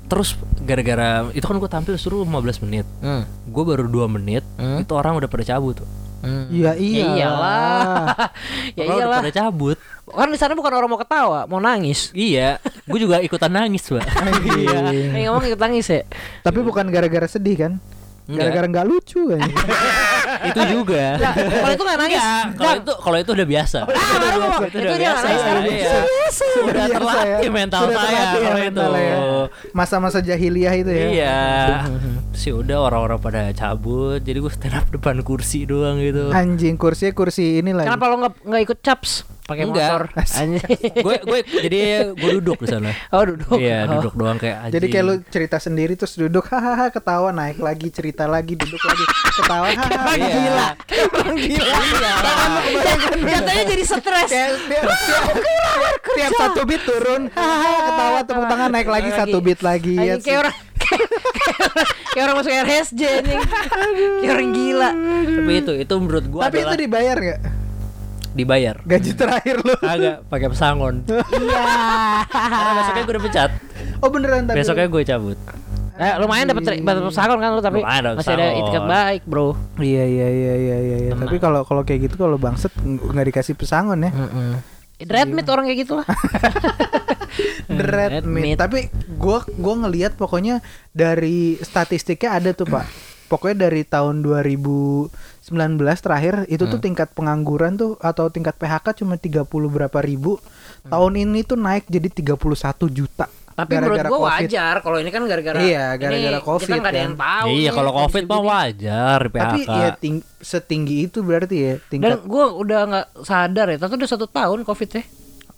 terus gara-gara itu kan gue tampil suruh 15 menit. Gue baru 2 menit itu orang udah pada cabut tuh. Iya Ya iyalah. ya Orang udah iyalah. pada cabut. Kan di sana bukan orang mau ketawa, mau nangis. Iya, gue juga ikutan nangis, Pak. Iya. Eh ngomong ikut nangis ya. Tapi bukan gara-gara sedih kan? Gara-gara nggak lucu kan? itu juga. Nah, kalau itu nggak nangis. Kalau itu kalau itu udah biasa. Ah, baru ngomong. itu Itu udah dia biasa. Iya. Sudah Biasa terlatih ya. mental Sudah saya terlatih ya kalau itu. ya. Masa-masa jahiliyah itu ya. Iya. Sih udah orang-orang pada cabut, jadi gue stand up depan kursi doang gitu. Anjing kursinya kursi ini lagi. Kenapa lo nggak nggak ikut caps? Pakai motor. Anjing. gue gue jadi gue duduk di sana. Oh duduk. Iya Oh. duduk doang kayak Jadi kayak lu anjing. cerita sendiri terus duduk hahaha ketawa naik lagi cerita lagi duduk lagi ketawa hahaha Iya. gila orang gila Jatuhnya jadi stres. kayak tiap, tiap, tiap satu beat turun hahaha ketawa tepuk tangan naik lagi satu beat lagi ya Anjing, kayak orang kayak orang masuk RSJ nih. Kayak orang gila. Tapi itu itu menurut gue tapi itu adalah dibayar nggak dibayar. gaji terakhir lu Agak pakai pesangon. Iya. Karena besoknya gue udah pecat. oh beneran tapi Besoknya gue cabut. Eh, lumayan dapat dapat pesangon kan lu tapi Lumayan masih ada itikat baik, Bro. iya iya iya iya iya iya. tapi kalau kalau kayak gitu kalau bangset ng- nggak dikasih pesangon ya Red meat orang kayak gitu lah. Red Red meat. meat. Tapi gua gua ngelihat pokoknya dari statistiknya ada tuh, Pak. Pokoknya dari tahun 2019 terakhir itu tuh tingkat pengangguran tuh atau tingkat PHK cuma 30 berapa ribu. Tahun ini tuh naik jadi 31 juta. Tapi menurut gara-gara gua Covid. wajar kalau ini kan gara-gara Iya, gara-gara ini Covid Kita nggak ada kan. yang tahu. iya nih, kalau covid mah wajar PHK Tapi ya ting- setinggi itu berarti ya Dan tingkat gua udah nggak sadar ya, tapi udah satu tahun covid ya.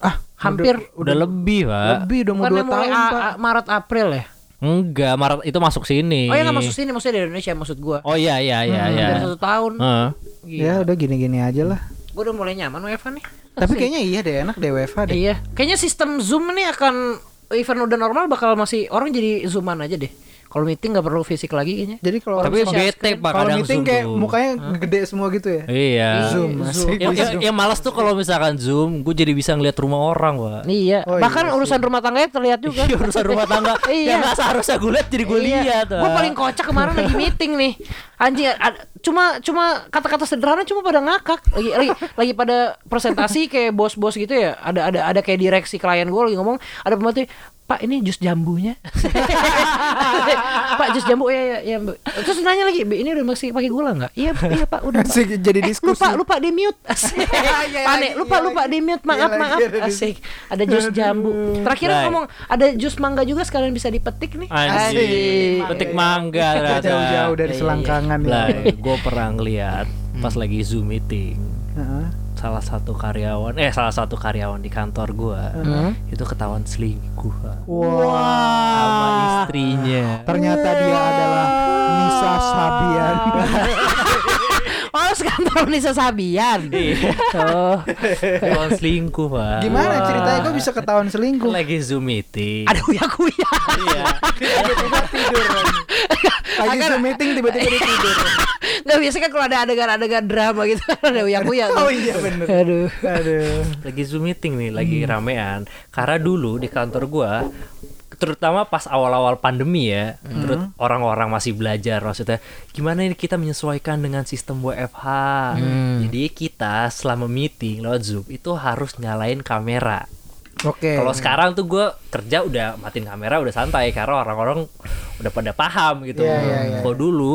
Ah Hampir udah lebih pak lebih udah mau dua mulai tahun A- pak. A- Maret April ya? enggak Maret itu masuk sini Oh ya nggak masuk sini, maksudnya di Indonesia maksud gua. oh iya iya iya Hmm, iya Dari satu tahun. Heeh. Ya udah gini-gini aja lah. Gue udah mulai nyaman WFH nih. Tapi kayaknya iya deh enak deh WFH deh. Iya, kayaknya sistem Zoom ini akan event udah normal bakal masih orang jadi zooman aja deh. Kalau meeting nggak perlu fisik lagi kayaknya. Jadi kalau tapi bete pak kalau meeting Zoom kayak tuh. mukanya gede semua gitu ya. iya Zoom, Zoom. asik. yang, yang, yang malas tuh kalau misalkan zoom gue jadi bisa ngeliat rumah orang pak Iya, Oh, bahkan iya urusan rumah tangganya terlihat juga. Iya, urusan rumah tangga Iya. yang nggak seharusnya gue lihat jadi gue lihat Gue Iya. paling kocak kemarin lagi meeting nih. Anjing cuma cuma kata-kata sederhana cuma pada ngakak. Lagi lagi lagi pada presentasi kayak bos-bos gitu ya. Ada ada ada kayak direksi klien gue lagi ngomong, ada pembantu Pak ini jus jambunya. Pak jus jambu ya ya ya. Bu." Terus nanya lagi, "Bi, ini udah masih pakai gula nggak? Iya, iya Pak, udah. Pak. Asik jadi Eh, diskusi. lupa lupa di mute asik Iya panik lagi, lupa iya lupa lagi. di mute maaf Iya maaf asik ada jus jambu terakhir Right. ngomong ada jus mangga juga sekalian bisa dipetik nih Asik. petik mangga jauh-jauh dari Iya, iya. selangkangan Lah, ya. gue pernah ngeliat pas lagi zoom meeting Heeh. Salah satu karyawan eh salah satu karyawan di kantor gue Hmm? itu ketahuan selingkuh. Wah. sama istrinya Ternyata dia adalah Nisa Sabian. oh sekantor Nisa Sabian Iya. oh ketahuan selingkuh pak Gimana ceritanya kok bisa ketahuan selingkuh? lagi zoom meeting ada uya kuya iya Lagi Zoom meeting tiba-tiba dia tidur. nggak biasa kan kalau ada adegan-adegan drama gitu ada kuya tuh. Oh iya bener. aduh Aduh. lagi zoom meeting nih lagi ramean karena dulu di kantor gua terutama pas awal-awal pandemi ya terus orang-orang masih belajar maksudnya gimana ini kita menyesuaikan dengan sistem WFH jadi kita selama meeting lewat zoom itu harus nyalain kamera Oke. kalau sekarang tuh gua kerja udah matiin kamera udah santai karena orang-orang udah pada paham gitu Iya, iya, iya. kalau dulu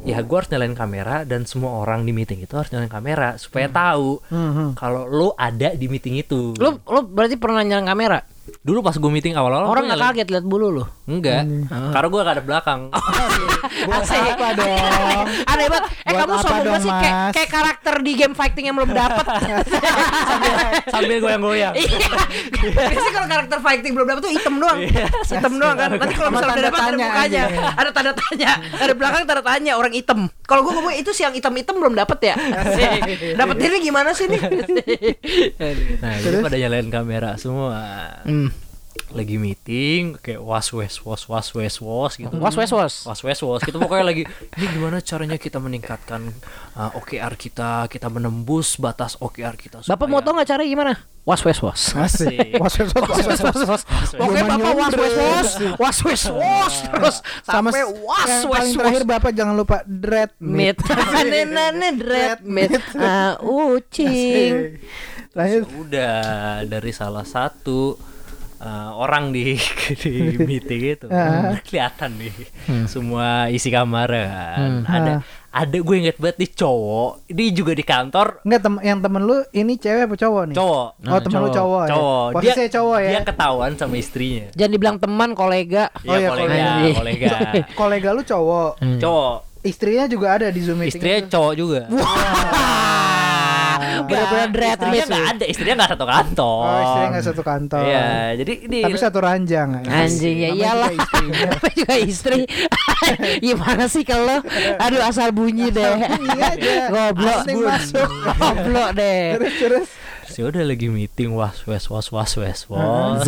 ya gua harus nyalain kamera dan semua orang di meeting itu harus nyalain kamera supaya tahu Mhm. kalau lo ada di meeting itu lu lu berarti pernah nyalain kamera Dulu pas gue meeting awal-awal orang nyalain- kaget lihat bulu lu Enggak, karena gue gak ada belakang. Asik. apa dong? Aneh banget. Eh kamu apa sombong banget sih kayak kayak karakter di game fighting yang belum dapet. Sambil goyang-goyang. Iya. Biasanya kalau karakter fighting belum dapet tuh hitam doang. Hitam doang kan. Nanti kalau misalnya udah tanda dapet ada mukanya, ada tanda tanya, ada belakang tanda tanya orang hitam. Kalau gue ngomong itu si yang hitam-hitam belum dapet ya. Asik. Dapet ini gimana sih nih? Nah, itu pada nyalain kamera semua. Hmm. Lagi meeting kayak was wes was was wes was gitu. Was was was. Was wes was gitu pokoknya lagi ini gimana caranya kita meningkatkan uh, OKR kita, kita menembus batas OKR kita Bapak mau tau nggak cara gimana? Was was was. Asik. Was was was was was. was. Pokoknya Zaman bapak was was was, was was was terus Sama sampai was yang was paling was. terakhir Bapak jangan lupa dread Meat, nene dread meat, ah ucing. Terakhir udah dari salah satu uh, orang di di meeting itu kelihatan nih semua isi kamar kan. Ada ada gue inget banget nih cowok ini juga di kantor. Enggak tem yang temen lu ini cewek apa cowok nih? cowok. Oh temen lu cowok. ya? cowok. Posisinya cowok ya? dia ketahuan sama istrinya. Jangan dibilang teman, kolega. Oh Iya, iya, kolega kolega. kolega. Kolega lu cowok? Cowok. Istrinya juga ada di Zoom meeting istrinya itu. cowok juga Bener-bener dread istrinya ada istrinya nggak satu kantor Oh istrinya gak satu kantor Iya, jadi ini Tapi satu ranjang Anjing ya iyalah. Namanya juga istri. Gimana sih kalau aduh asal bunyi deh. Iya aja Goblok. Goblok deh. Terus terus Sih udah lagi meeting was was was was was was.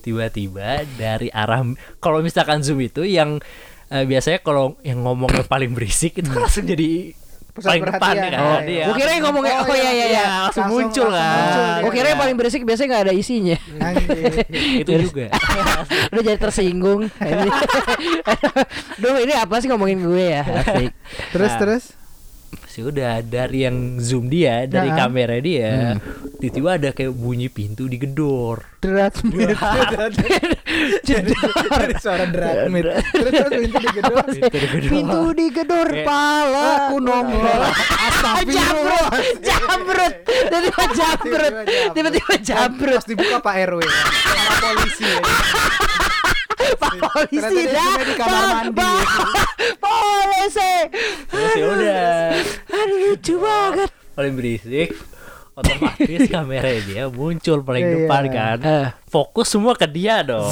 Tiba-tiba dari arah kalau misalkan zoom itu yang eh, biasanya kalau yang ngomongnya paling berisik itu langsung jadi Pusat paling depan perhatian. ya kan. Oh, Iya. Gua kira yang ngomongnya oh iya iya iya. langsung muncul kan. muncul. Gua kira yang paling berisik biasanya nggak ada isinya. Itu juga. Udah jadi tersinggung. Duh ini apa sih ngomongin gue ya? Asik. Terus Nah. terus Sih udah dari yang zoom dia, dari Nah. kamera dia, tiba-tiba ada kayak bunyi pintu digedor. Dread meat Jedor Suara Terus terus pintu digedor Pintu digedor. Pala. Aku nongol. Jambrut, jambrut, tiba-tiba tiba-tiba jambrut. Pas dibuka Pak RW polisi ya. polisi Ternyata dia dah. di kamar mandi. bang. Polisi. Terus ya udah Aduh lucu banget. paling berisik otomatis kamera dia muncul paling Iya. depan kan Eh. fokus semua ke dia dong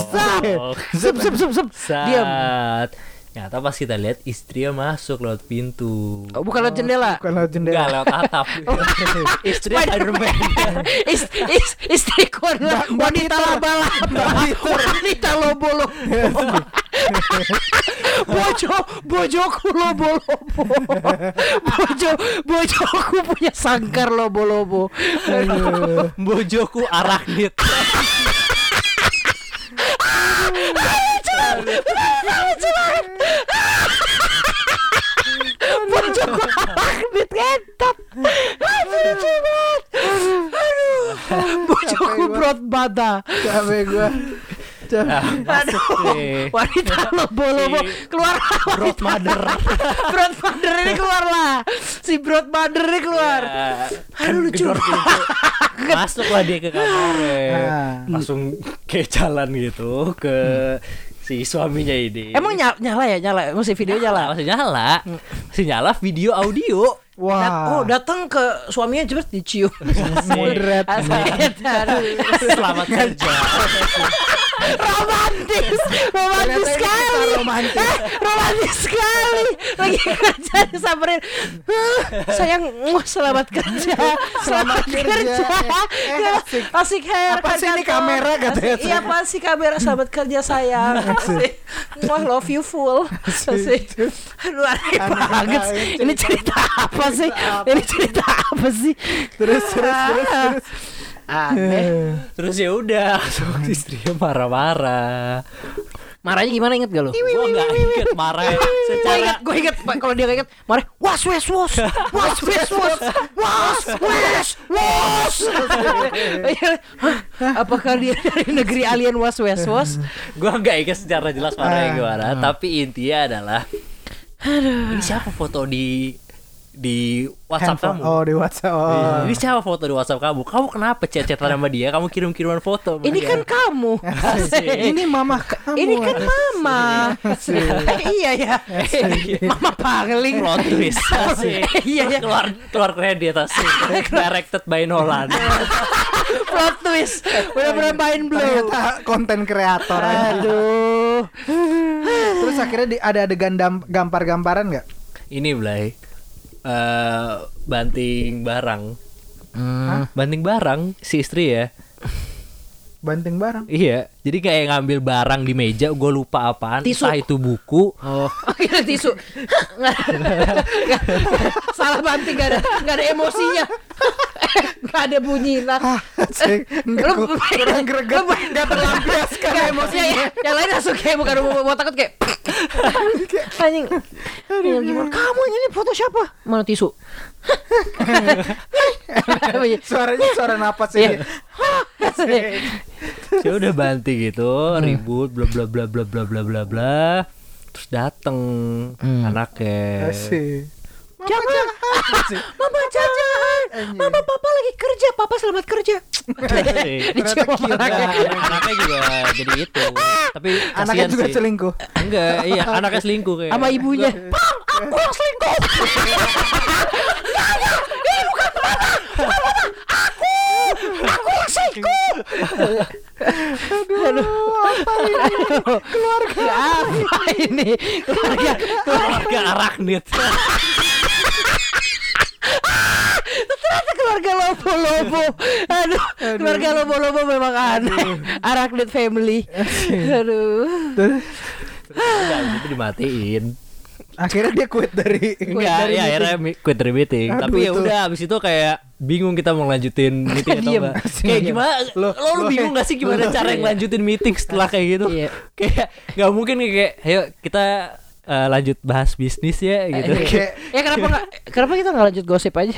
Sup sup sup sup. Diam. Ternyata pas kita lihat istrinya masuk lewat pintu. Oh, bukan lewat jendela. Bukan lewat jendela. Enggak lewat atap. istrinya Spiderman. is, is, istriku adalah wanita laba-laba wanita lobo-lobo bojo bojoku lobo-lobo bojo bojoku punya sangkar lobo-lobo Bojoku arachnid. bojoku arachnid ngentot aduh lucu banget aduh bojoku broad bada Capek gua. Capek. Masuk deh. wanita lobo-lobo Si keluar Broad mother. broad mother ini keluar lah si broad mother ini keluar Ya, Aduh, lucu. Masuk lah dia ke kamarnya. Ah. Langsung kayak jalan gitu ke si suaminya ini. Emang nyala, nyala ya nyala masih video nyala. masih nyala. Masih nyala video audio. Wah. Dat- oh datang ke suaminya cepet dicium. Moderat. Asik. Selamat kerja. romantis, romantis sekali, romantis. Eh, romantis sekali. Lagi kerja disamperin, "Huh, sayang, muah, selamat kerja, selamat kerja. kerja. Eh, Ya, asik. asik hair. Apa sih ini kamera katanya? Asik. Iya apa sih kamera selamat kerja sayang. Asik. Muah, love you full. Asik. Aduh aneh banget. Ini cerita apa sih? Ini cerita apa sih? Terus terus terus terus. Aneh. Terus ya udah, langsung istrinya marah-marah. Marahnya gimana inget gak lo? Gua nggak inget marah Gue secara inget, gue inget kalau dia inget marah was wes was was wes was was wes was Hah? apakah dia dari negeri alien was wes was gua nggak inget secara jelas marahnya Ah, gimana, tapi intinya adalah ini siapa foto di di WhatsApp Handphone. kamu? Oh di WhatsApp. Oh. Ini siapa foto di WhatsApp kamu? Kamu kenapa chat-chatan sama dia? Kamu kirim-kiriman foto. sama ini dia? kan kamu Ini mama kamu. ini kan mama iya ya mama paling plot twist. Asik. Iya, iya. Keluar keluar kredit asik. Directed by Nolan. plot twist bener-bener main blow Ternyata konten kreator. aduh Terus akhirnya di, ada adegan gampar-gamparan nggak? Ini Blay. Eh banting barang. Banting barang si istri ya. Banting barang. Iya, jadi kayak ngambil barang di meja, gue lupa apaan, Tisu. entah itu buku, Oh, akhirnya tisu. Nggak ada- nggak- Salah banting gak ada, gak ada emosinya. Gak ada bunyi lah. Enggak Lu- ku- kurang greget, enggak terlampiaskan emosinya. ya, ya, Yang lain langsung kayak bukan mau, takut kayak anjing. Gimana? Kamu ini foto siapa? Mana tisu? Suaranya suara napas Iya. ini. ya udah banting gitu, ribut, bla bla bla bla bla bla bla bla, terus dateng anaknya, Asik. Jangan. Mama jangan. Mama papa lagi kerja. Papa selamat kerja. Dicium sama anaknya. anaknya juga jadi itu, tapi Anaknya juga sih. selingkuh. Enggak, iya anaknya selingkuh kayak. Sama ibunya. Bang, aku yang selingkuh. Aku yang selingkuh. Aduh, apa ini? Keluarga apa ini? Keluarga keluarga arachnid. Ternyata keluarga lobo-lobo. Aduh, keluarga lobo-lobo memang aneh. Arachnid family. Aduh. Itu dimatiin. Akhirnya dia quit dari Enggak, dari ya meeting. akhirnya quit dari meeting. Aduh, Tapi ya udah abis itu kayak bingung kita mau lanjutin meeting atau enggak. Kayak gimana? Lo, Lo- lo, lo- bingung gak sih gimana lo- cara yang lanjutin meeting setelah kayak gitu? Iya. Kayak nggak mungkin kayak ayo kita eh, lanjut bahas bisnis ya gitu. Kayak Ya kenapa nggak? Kenapa kita nggak lanjut gosip aja?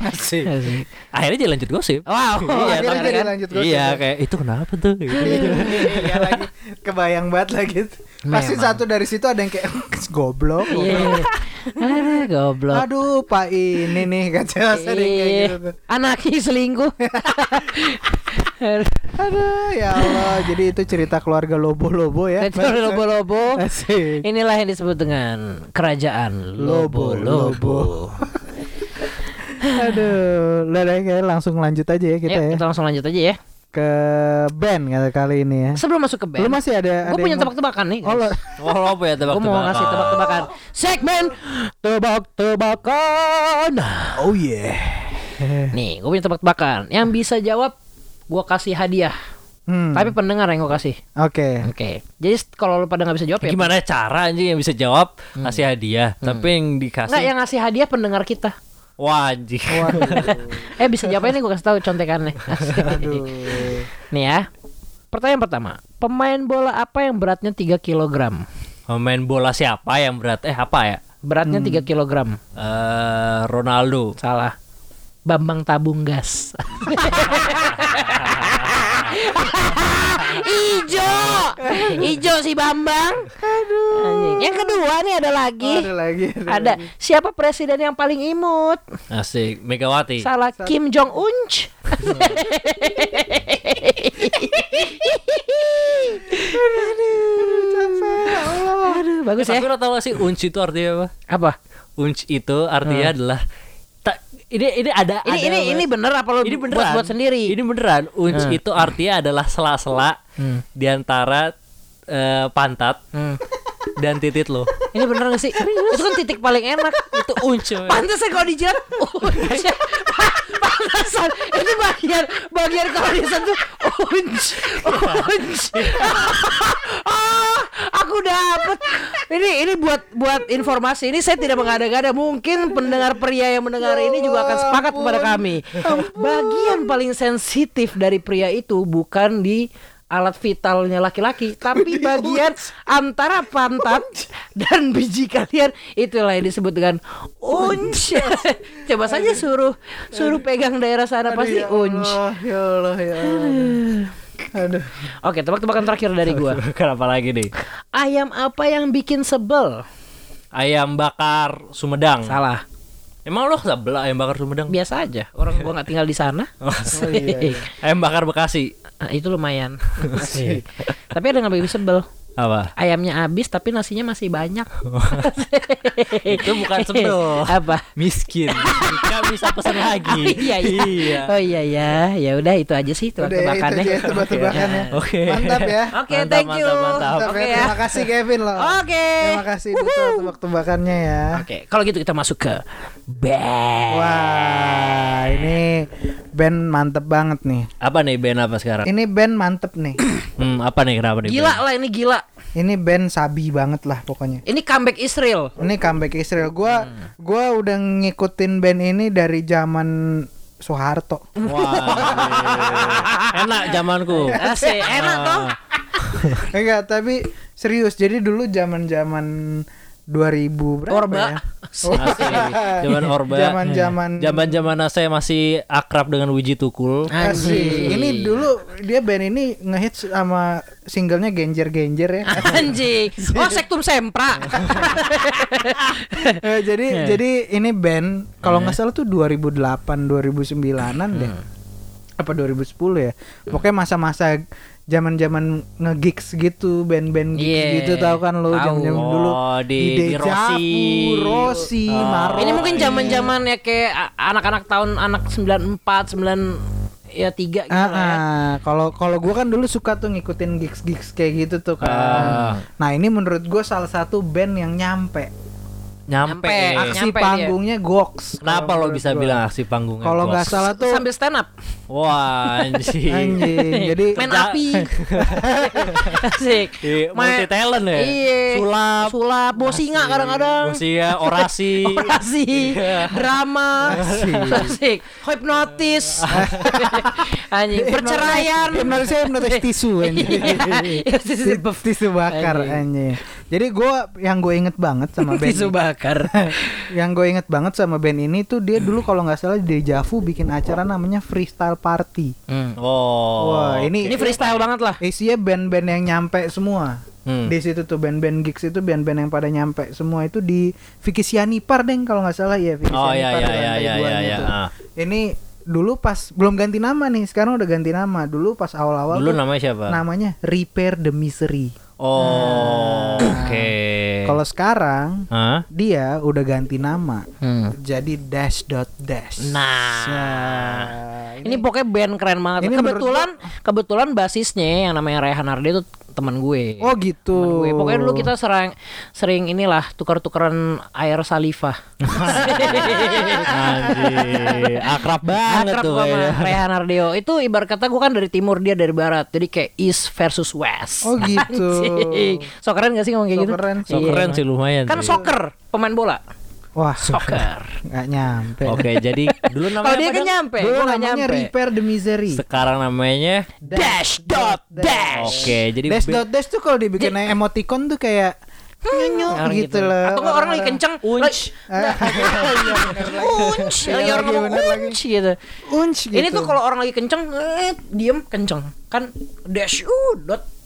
asik. Asik. Akhirnya jadi lanjut gosip. Wow. iya, akhirnya jadi kan- lanjut gosip Iya, ya. kayak itu kenapa tuh? Gitu. Iya lagi kebayang banget lagi. Pasti satu dari situ ada yang kayak goblok. Iya. Aduh, goblok. Aduh, Pak ini nih kata sering kayak Iya. gitu. Anaknya selingkuh. Aduh, ya Allah. Jadi itu cerita keluarga lobo-lobo ya. Itu lobo-lobo. Inilah yang disebut dengan kerajaan lobo-lobo. Aduh, deh kayak langsung lanjut aja ya kita Yuk, ya kita langsung lanjut aja ya. Ke band kali kali ini ya. Sebelum masuk ke band, Lu masih ada ada gue punya mau- tebak-tebakan nih. Oh, lo- Oh, lo apa ya Gue mau ngasih tebak-tebakan. Segmen tebak-tebakan. oh yeah. Nih, gue punya tebak-tebakan. Yang bisa jawab, gue kasih hadiah. Hmm. Tapi pendengar yang gue kasih. Oke. Oke. Jadi kalau lu pada nggak bisa jawab ya. Gimana cara anjing yang bisa jawab kasih hadiah, tapi yang dikasih Enggak, yang ngasih hadiah pendengar kita. Wah anjing. Eh bisa jawab ini gue kasih tahu contekannya. Aduh. Nih ya. Pertanyaan pertama, pemain bola apa yang beratnya 3 kg? Pemain bola siapa yang berat? Eh apa ya? Beratnya 3 kg. Eh Ronaldo. Salah. Bambang tabung gas. Ijo. Si Bambang. Aduh. Yang kedua nih ada lagi. Oh, ada lagi. Ada siapa presiden yang paling imut? Asik, Megawati. Salah Kim Jong Un. Aduh. Aduh, bagus Tapi ya. lo tau gak sih unci itu artinya apa? Apa? Unci itu artinya adalah ini ini ada Ini ada ini ini bener apa lo ini buat beneran buat sendiri? Ini beneran. Unci Hmm. itu artinya adalah sela-sela Hmm. di antara eh, pantat Hmm. Dan titit lo. Ini bener gak sih? Itu kan titik paling enak. itu unci. Pantesan kalau dijilat unc. Pantesan. Ini bagian Bagian kalau disentuh Unc Unc Ah, Aku dapet. Ini ini buat buat informasi. Ini saya tidak mengada-gada Mungkin pendengar pria yang mendengar ini juga akan sepakat kepada kami. Bagian paling sensitif dari pria itu Bukan di alat vitalnya laki-laki tapi bagian antara pantat dan biji kalian itulah yang disebut dengan unc. Coba saja suruh suruh pegang daerah sana pasti unc. Oh, ya Allah ya Allah. Aduh. oke tebak-tebakan terakhir dari gua. Kenapa lagi nih? ayam apa yang bikin sebel? Ayam bakar Sumedang. salah Emang lo sebelah ayam bakar Sumedang? biasa aja orang gua nggak tinggal di sana Asik. Ayam bakar Bekasi. Ah, itu lumayan Asik. tapi ada nggak bikin sebel Apa? ayamnya habis tapi nasinya masih banyak Itu bukan sebel. apa Miskin. Gak bisa pesan lagi. Oh, iya iya. Iya. Oh iya ya. Ya udah itu aja sih Udah ya, itu tebak-tebakannya. aja tebak-tebakannya. Oke. Mantap ya. Oke, Mantap, thank you. mantap, mantap. Mantap Oke ya. ya. Terima kasih Kevin loh. Oke. Terima kasih Duto tebak-tebakannya ya. Oke, kalau gitu kita masuk ke band. Wah, ini band mantep banget nih. Apa nih band apa sekarang? Ini band mantep nih. Hmm, apa nih kenapa nih? Gila band? lah ini gila. Ini band sabi banget lah pokoknya. Ini comeback Israel. Ini comeback Israel. Gua Hmm. gua udah ngikutin band ini dari zaman Soeharto. Wah. Enak zamanku. Asik, enak toh. Enggak, tapi serius. Jadi dulu zaman-zaman 2000 berapa Orba. ya? Zaman Orba. Zaman-zaman Zaman-zaman saya masih akrab dengan Wiji Tukul. Asik. Anjing. Ini dulu dia band ini ngehits sama singlenya Genjer-Genjer ya. Anjing. Oh, Sektum Sempra. Eh, jadi jadi ini band kalau nggak salah tuh 2008 2009-an deh. Apa 2010 ya? Pokoknya masa-masa zaman-zaman nge-gigs gitu, band-band gigs Yeah, gitu tahu kan lo tahu. zaman-zaman dulu. Oh, di- di Rossi. Rossi, Oh. Maro. Ini mungkin zaman-zaman ya kayak anak-anak tahun anak 94, 9 ya 3 gitu Ah, lah ya. ah. kalau kalau gua kan dulu suka tuh ngikutin gigs-gigs kayak gitu tuh kan. Ah. Nah, ini menurut gua salah satu band yang nyampe. Nyampe. Nyampe. Aksi Nyampe dia. panggungnya goks. Kenapa lo bisa gua. bilang aksi panggungnya? Kalau nggak salah tuh Sambil stand up. Wah, anjing. anjing. Jadi Main api. Asik. Iya, multi talent ya. Iya. Sulap. Sulap, bosinga kadang-kadang. Usia orasi. Orasi, Iya. drama, asik, hipnotis, anjing, perceraian, hipnotisnya hipnotis tisu anjing. Iya, tisu bakar Anjing. Jadi gue yang gue inget banget sama band Tisu bakar. yang gue inget banget sama band ini tuh dia dulu kalau nggak salah di Javu bikin acara namanya Freestyle Party. Hmm. Oh. Wah ini Ini freestyle banget lah. isinya band-band yang nyampe semua. Hmm. Di situ tuh band-band gigs itu band-band yang pada nyampe semua itu di Vicky Sianipar deng kalau nggak salah ya Vicky Oh iya Sianipar iya iya iya duanya iya. ah. Ini dulu pas belum ganti nama nih, sekarang udah ganti nama. Dulu pas awal-awal Dulu namanya siapa? namanya Repair the Misery. Oh. Oke. Kalau sekarang Hah? dia udah ganti nama Hmm. jadi Dash dot Dash. Nah. Nah, Ini pokoknya band keren banget. Ini kebetulan kebetulan basisnya yang namanya Rehan Ardi itu teman gue. oh gitu. Temen gue. Pokoknya dulu kita sering sering inilah tukar-tukaran air saliva. Anjir, akrab banget Akrab tuh. sama ya. Rehan Ardeo. Itu ibarat kata gue kan dari timur dia dari barat. Jadi kayak east versus west. Oh gitu. Anjing. So keren gak sih ngomong kayak So gitu? keren So Iya, keren sih lumayan. Kan sih. soccer, pemain bola. Wah, Soccer. nggak nyampe. Oke, jadi dulu namanya Kalau dia apa kan nyampe, Dulu namanya nyampe. Repair the Misery. Sekarang namanya Dash dot dash. Oke, jadi Dash dot dash tuh kalau dibikin emoticon tuh kayak nyonyo Orang gitu loh. Atau nggak orang lagi kenceng, Unch. Nah, unch, Iya, lagi orang ngomong unch gitu. Unch gitu. Ini tuh kalau orang lagi kenceng, eh, diem kenceng. Kan dash uh dot.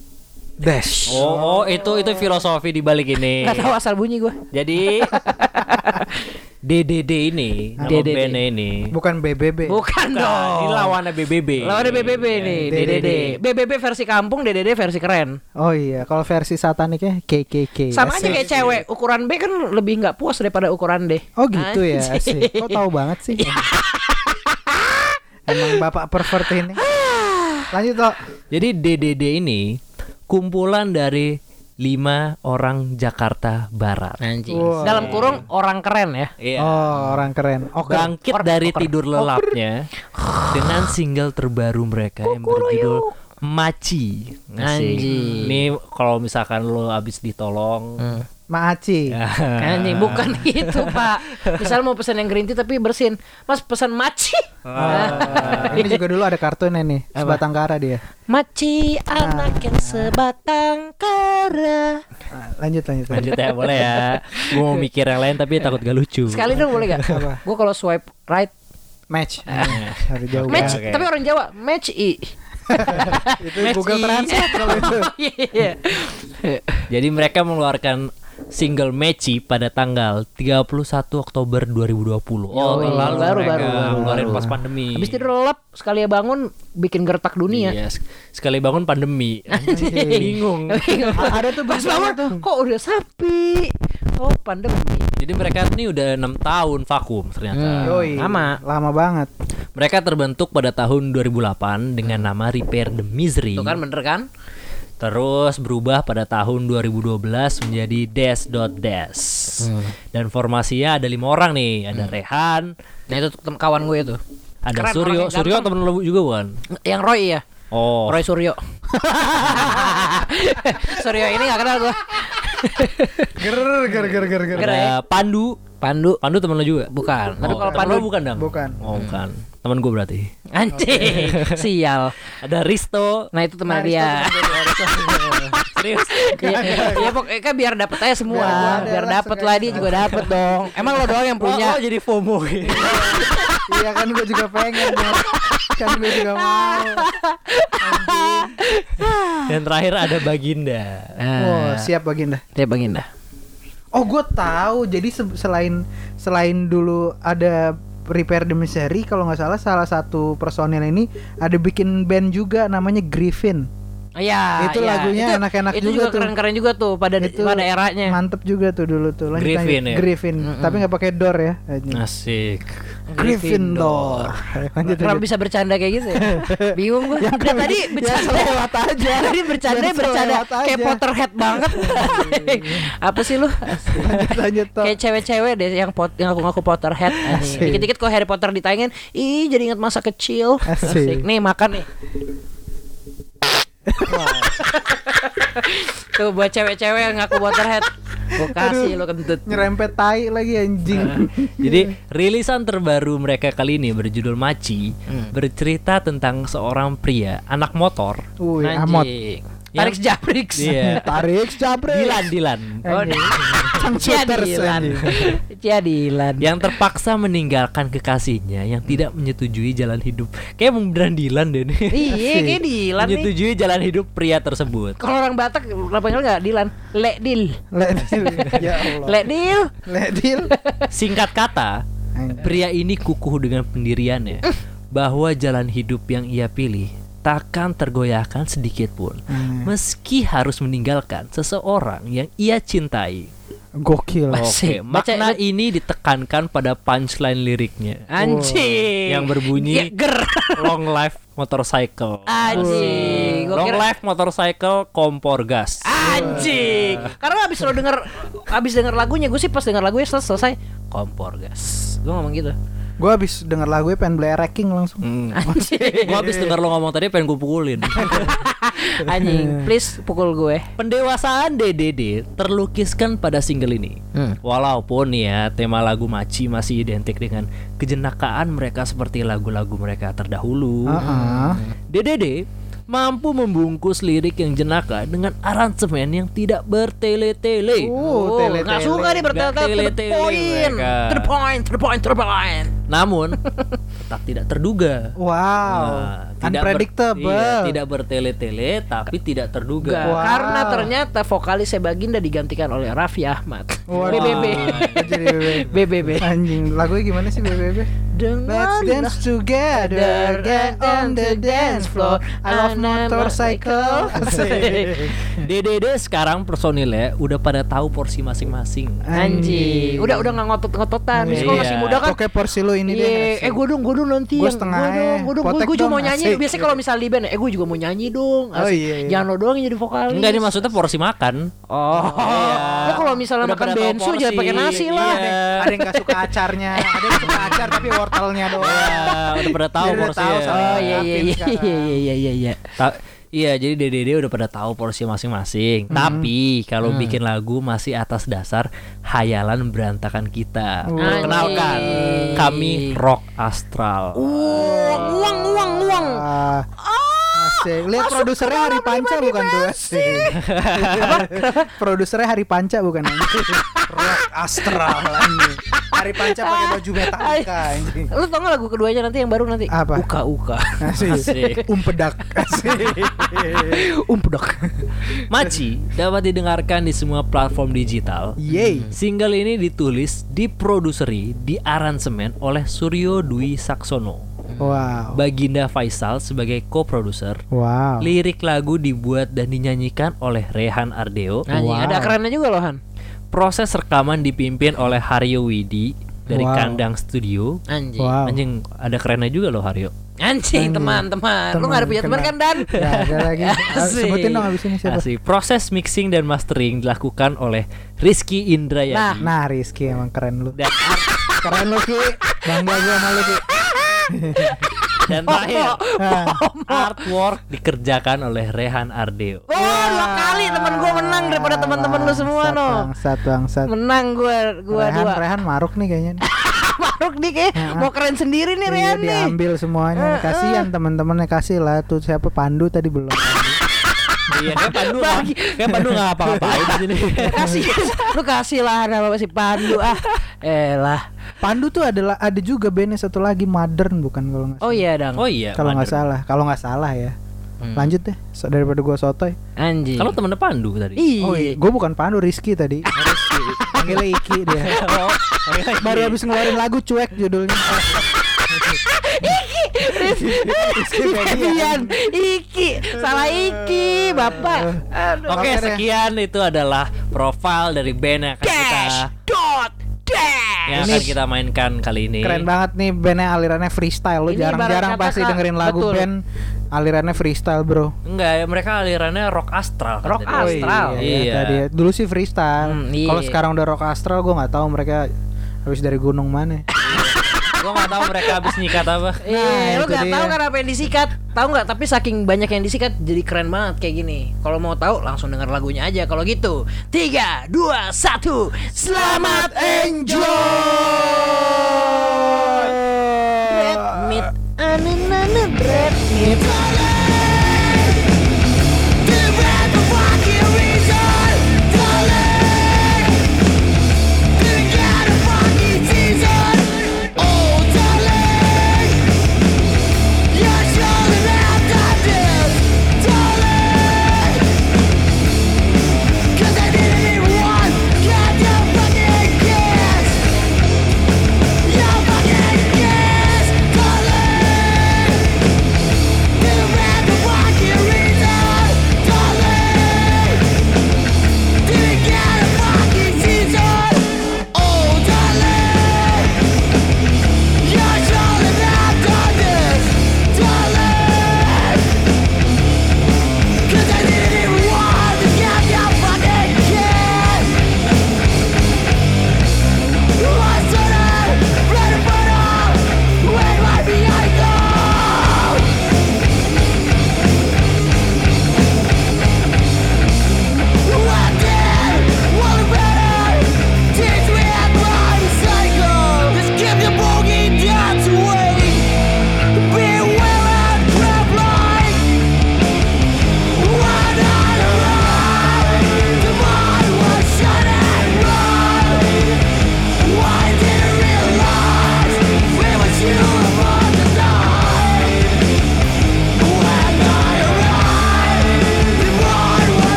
Dash. Oh, oh, itu itu filosofi di balik ini. Gak tahu asal bunyi gue. Jadi DDD ini, nama DDD. bandnya ini. Bukan BBB. Bukan Bukan, dong. ini lawannya BBB. Lawannya BBB nih, DDD. BBB versi kampung, DDD versi keren. Oh iya, kalau versi sataniknya KKK. Sama aja kayak cewek, ukuran B kan lebih nggak puas daripada ukuran D. Oh gitu ya, asik. Kok tahu banget sih? Emang bapak pervert ini. Lanjut toh. Jadi DDD ini kumpulan dari lima orang Jakarta Barat. Anjing. Wow. Dalam kurung orang keren ya. Iya. Oh, orang keren. Oke. Bangkit Oker, dari oker. tidur lelapnya dengan single terbaru mereka yang berjudul Maci. Asik. Anjing. Ini kalau misalkan lo abis ditolong Maaci. Ya. Anjing, bukan itu pak Misal mau pesan yang green tea tapi bersin Mas pesan maci Ah, ini juga dulu ada kartunnya nih, sebatang kara dia. Maci anak yang sebatang kara Ah, lanjut lanjut. lanjut. Lanjut ya boleh ya. Gue mau mikir yang lain tapi takut gak lucu. Sekali dong boleh gak? Gue kalau swipe right Match. Harus jauh Match, oke. tapi orang Jawa Match i Itu Google Translate kalau itu. Iya Jadi mereka mengeluarkan single Meci pada tanggal 31 Oktober 2020. Oh, Yoi, tahun lalu baru, baru, baru, baru. pas pandemi. Habis tidur lelap Sekali bangun Bikin gertak dunia Iya, sek- sekali bangun pandemi. Bingung. Ada tuh Pas bangun tuh. Kok udah sapi Oh pandemi Jadi mereka ini udah enam tahun vakum ternyata. Yoi, Lama. lama banget. Mereka terbentuk pada tahun 2008 dengan nama Repair the Misery. Tuh kan bener kan Terus berubah pada tahun 2012 menjadi Dash Dot Dash. Dan formasinya ada lima orang nih, ada Rehan, Nah itu tem- kawan gue tuh ada Keren, Suryo. Suryo temen lu juga bukan? Yang Roy ya Oh, Roy Suryo Suryo ini gak kenal gue Ger ger ger ger ger. ada Pandu. Pandu Pandu temen lu juga? Bukan Tapi Oh, kalau temen Pandu bukan dong? Bukan. Oh, bukan. Temen gue berarti. Anjing Sial Ada Risto. Nah itu teman dia Serius? Iya ya, pokoknya kan biar dapet aja semua Biar Biar lah, dapet lah dia juga dapet dong Emang lo doang yang punya Oh, oh, jadi FOMO. Iya kan gue juga pengen ya. Kan gue juga mau. Dan terakhir ada Baginda. Oh, Nah, siap baginda. dia baginda Oh, gue tahu. Jadi se- selain selain dulu ada Repair the Misery, kalau nggak salah salah satu personil ini ada bikin band juga namanya Griffin. Iya Itu iya. lagunya Itu- enak-enak Itu juga juga tuh. keren-keren juga tuh Pada Itu pada eranya Mantep juga tuh dulu tuh. Lanjut, Griffin lanjut. ya? Griffin. Tapi nggak pakai door ya. Asik. Gryffindor. Lanjut, Kenapa bisa bercanda kayak gitu ya? Bingung gue. Dari tadi bercanda lewat aja. Tadi bercanda Yang bercanda kayak. Potterhead banget. Apa sih lu? lanjut lanjut. Kayak cewek-cewek deh yang pot yang ngaku-ngaku Potterhead. Asik. Anjing. Dikit-dikit kok Harry Potter ditayangin, ih jadi ingat masa kecil. Asik. Nih makan nih. Tuh buat cewek-cewek yang ngaku Potterhead. Gue kasih lo kentut. Nyerempet tai lagi anjing. Jadi rilisan terbaru mereka kali ini berjudul Maci bercerita tentang seorang pria anak motor Wih, amot. Tarik Jabrix. Iya. Tarik Jabre. Dilan, Dilan. Oh, Sang Dilan. Cia Dilan. Yang terpaksa meninggalkan kekasihnya yang tidak menyetujui jalan hidup. Kayak beneran Dilan deh nih. Iya, kayak Dilan nih. menyetujui jalan hidup pria tersebut. Kalau orang Batak apa panggil enggak Dilan? Lek Dil. Ledil. Ya Allah. Lek Dil. Ledil. Singkat kata, pria ini kukuh dengan pendiriannya bahwa jalan hidup yang ia pilih takkan tergoyahkan sedikit pun Hmm. meski harus meninggalkan seseorang yang ia cintai. Gokil. Baca- makna ini ditekankan pada punchline liriknya Anjing. yang berbunyi Ya, ger. long life motorcycle. Anjing. Long kira- life motorcycle kompor gas. Anjing. Karena abis lo denger abis denger lagunya gue sih pas denger lagunya selesai, selesai kompor gas. Gue ngomong gitu. Gue habis denger lagunya pengen beli ranking langsung. Hmm. Anjing. Gua habis denger lo ngomong tadi pengen gue pukulin. Anjing, please pukul gue. Pendewasaan DDD terlukiskan pada single ini. Hmm. Walaupun ya tema lagu Maci masih identik dengan kejenakaan mereka seperti lagu-lagu mereka terdahulu. Heeh. DDD mampu membungkus lirik yang jenaka dengan aransemen yang tidak bertele-tele. Oh, Oh, nggak suka dia bertele Nggak to the point, to the point, to the point, to the point. Namun tetap tidak terduga. Wow. Nah, tidak ber- Unpredictable. iya, tidak bertele-tele tapi tidak terduga. Wow. karena ternyata vokalisnya Baginda digantikan oleh Raffi Ahmad. Waduh. BBB. Jadi BBB. Anjing, lagunya gimana sih BBB? Dengan Let's dance together, get on the dance floor. I love motorcycle. DDD sekarang personilnya udah pada tahu porsi masing-masing. Anjing, udah udah nggak ngotot-ngototan. Iya. masih muda kan Oke, porsi lu ini Iya, deh. eh gue dong, gue dong nanti yang- setengah ya. dong, gue dong, Potek gue juga dong, mau nyanyi. asik. Biasanya kalau misal di band, eh gue juga mau nyanyi dong. Oh, Asik. iya, iya. Jangan lo doang yang jadi vokalis. Enggak ini maksudnya porsi makan. Oh, Iya. oh kalau misalnya Udah makan bensu jangan pakai nasi lah. Iya. Ada yang gak suka acarnya, ada yang suka acar tapi wortelnya doang. Ya, udah pada tahu porsinya. Oh iya iya iya sekarang. iya iya iya iya. Jadi DDD udah pada tahu porsi masing-masing. Tapi kalau bikin lagu masih atas dasar hayalan berantakan kita. Anjing. Kenalkan, kami rock astral. Uang uang uang uang. Ah, Asik. Lihat produsernya Hari Panca bukan tuh asik. Produsernya Hari Panca bukan anjing. Rock Astral anjing. Hari Panca pakai baju Metallica anjing. Lu tau gak lagu keduanya nanti yang baru nanti? Apa? Uka uka. Asik. Asik. Umpedak. Asik. Umpedok. Maci dapat didengarkan di semua platform digital. Yeay. Single ini ditulis, diproduseri, diaransemen oleh Suryo Dwi Saksono. Wow. Baginda Faisal sebagai co-producer. Wow. Lirik lagu dibuat dan dinyanyikan oleh Rehan Ardeo. Anjing, Wow. ada kerennya juga loh Han. Proses rekaman dipimpin oleh Haryo Widi dari Wow. Kandang Studio. Anjing. Wow. Anjing, ada kerennya juga loh Haryo. Anjing, teman-teman. Lu gak ada punya teman kan Dan? Ya, ada lagi. Asik. Sebutin dong abis ini siapa? Asik. Proses mixing dan mastering dilakukan oleh Rizky Indrayani. Nah, Rizky emang keren lu. dan Keren lu Ki. Bangga gua sama lu Ki. dan terakhir artwork dikerjakan oleh Rehan Ardeo. Oh, dua kali teman gua menang daripada teman-teman lu semua no. Bangsat, bangsat. Menang gua gua Rehan, dua. Rehan maruk nih kayaknya nih. Maruk nih kayak mau keren sendiri nih Iya, Rian nih. diambil semuanya. Kasihan teman-temannya kasih lah tuh siapa Pandu tadi belum. Iya, kayak Pandu nggak- kayak Pandu nggak apa-apain di sini. kasih. Lu kasih lah nama si Pandu ah. Elah. Pandu tuh adalah ada juga bandnya satu lagi Modern bukan kalau nggak oh iya dang. Oh iya. kalau nggak salah kalau nggak salah ya. Hmm. lanjut deh so, daripada gua sotoy. Anjing. Kalau temennya Pandu tadi. iya oh iya gue bukan Pandu Rizky tadi. Rizky. Panggilnya Iki dia. Oh, baru habis ngeluarin lagu cuek judulnya Febian Iki salah Iki bapak aduh Oke, deh. sekian itu adalah profil dari band yang akan kita dash dot dash yang akan kita mainkan kali ini. keren banget nih bandnya alirannya freestyle lu jarang-jarang pasti Kak. dengerin lagu Betul. band alirannya freestyle bro Enggak, ya, mereka alirannya rock astral. kan Rock tadi. astral. Oh, iya, Iya. tadi dulu sih freestyle Hmm, iya. kalau sekarang udah rock astral gue nggak tahu mereka habis dari gunung mana Gua nggak tahu mereka habis nyikat apa. Eh, Nah, lu gak tahu kan apa yang disikat? Tahu nggak? Tapi saking banyak yang disikat jadi keren banget kayak gini. Kalau mau tahu langsung denger lagunya aja. Kalau gitu, tiga, dua, satu, selamat enjoy. Bread meat, ananana bread meat.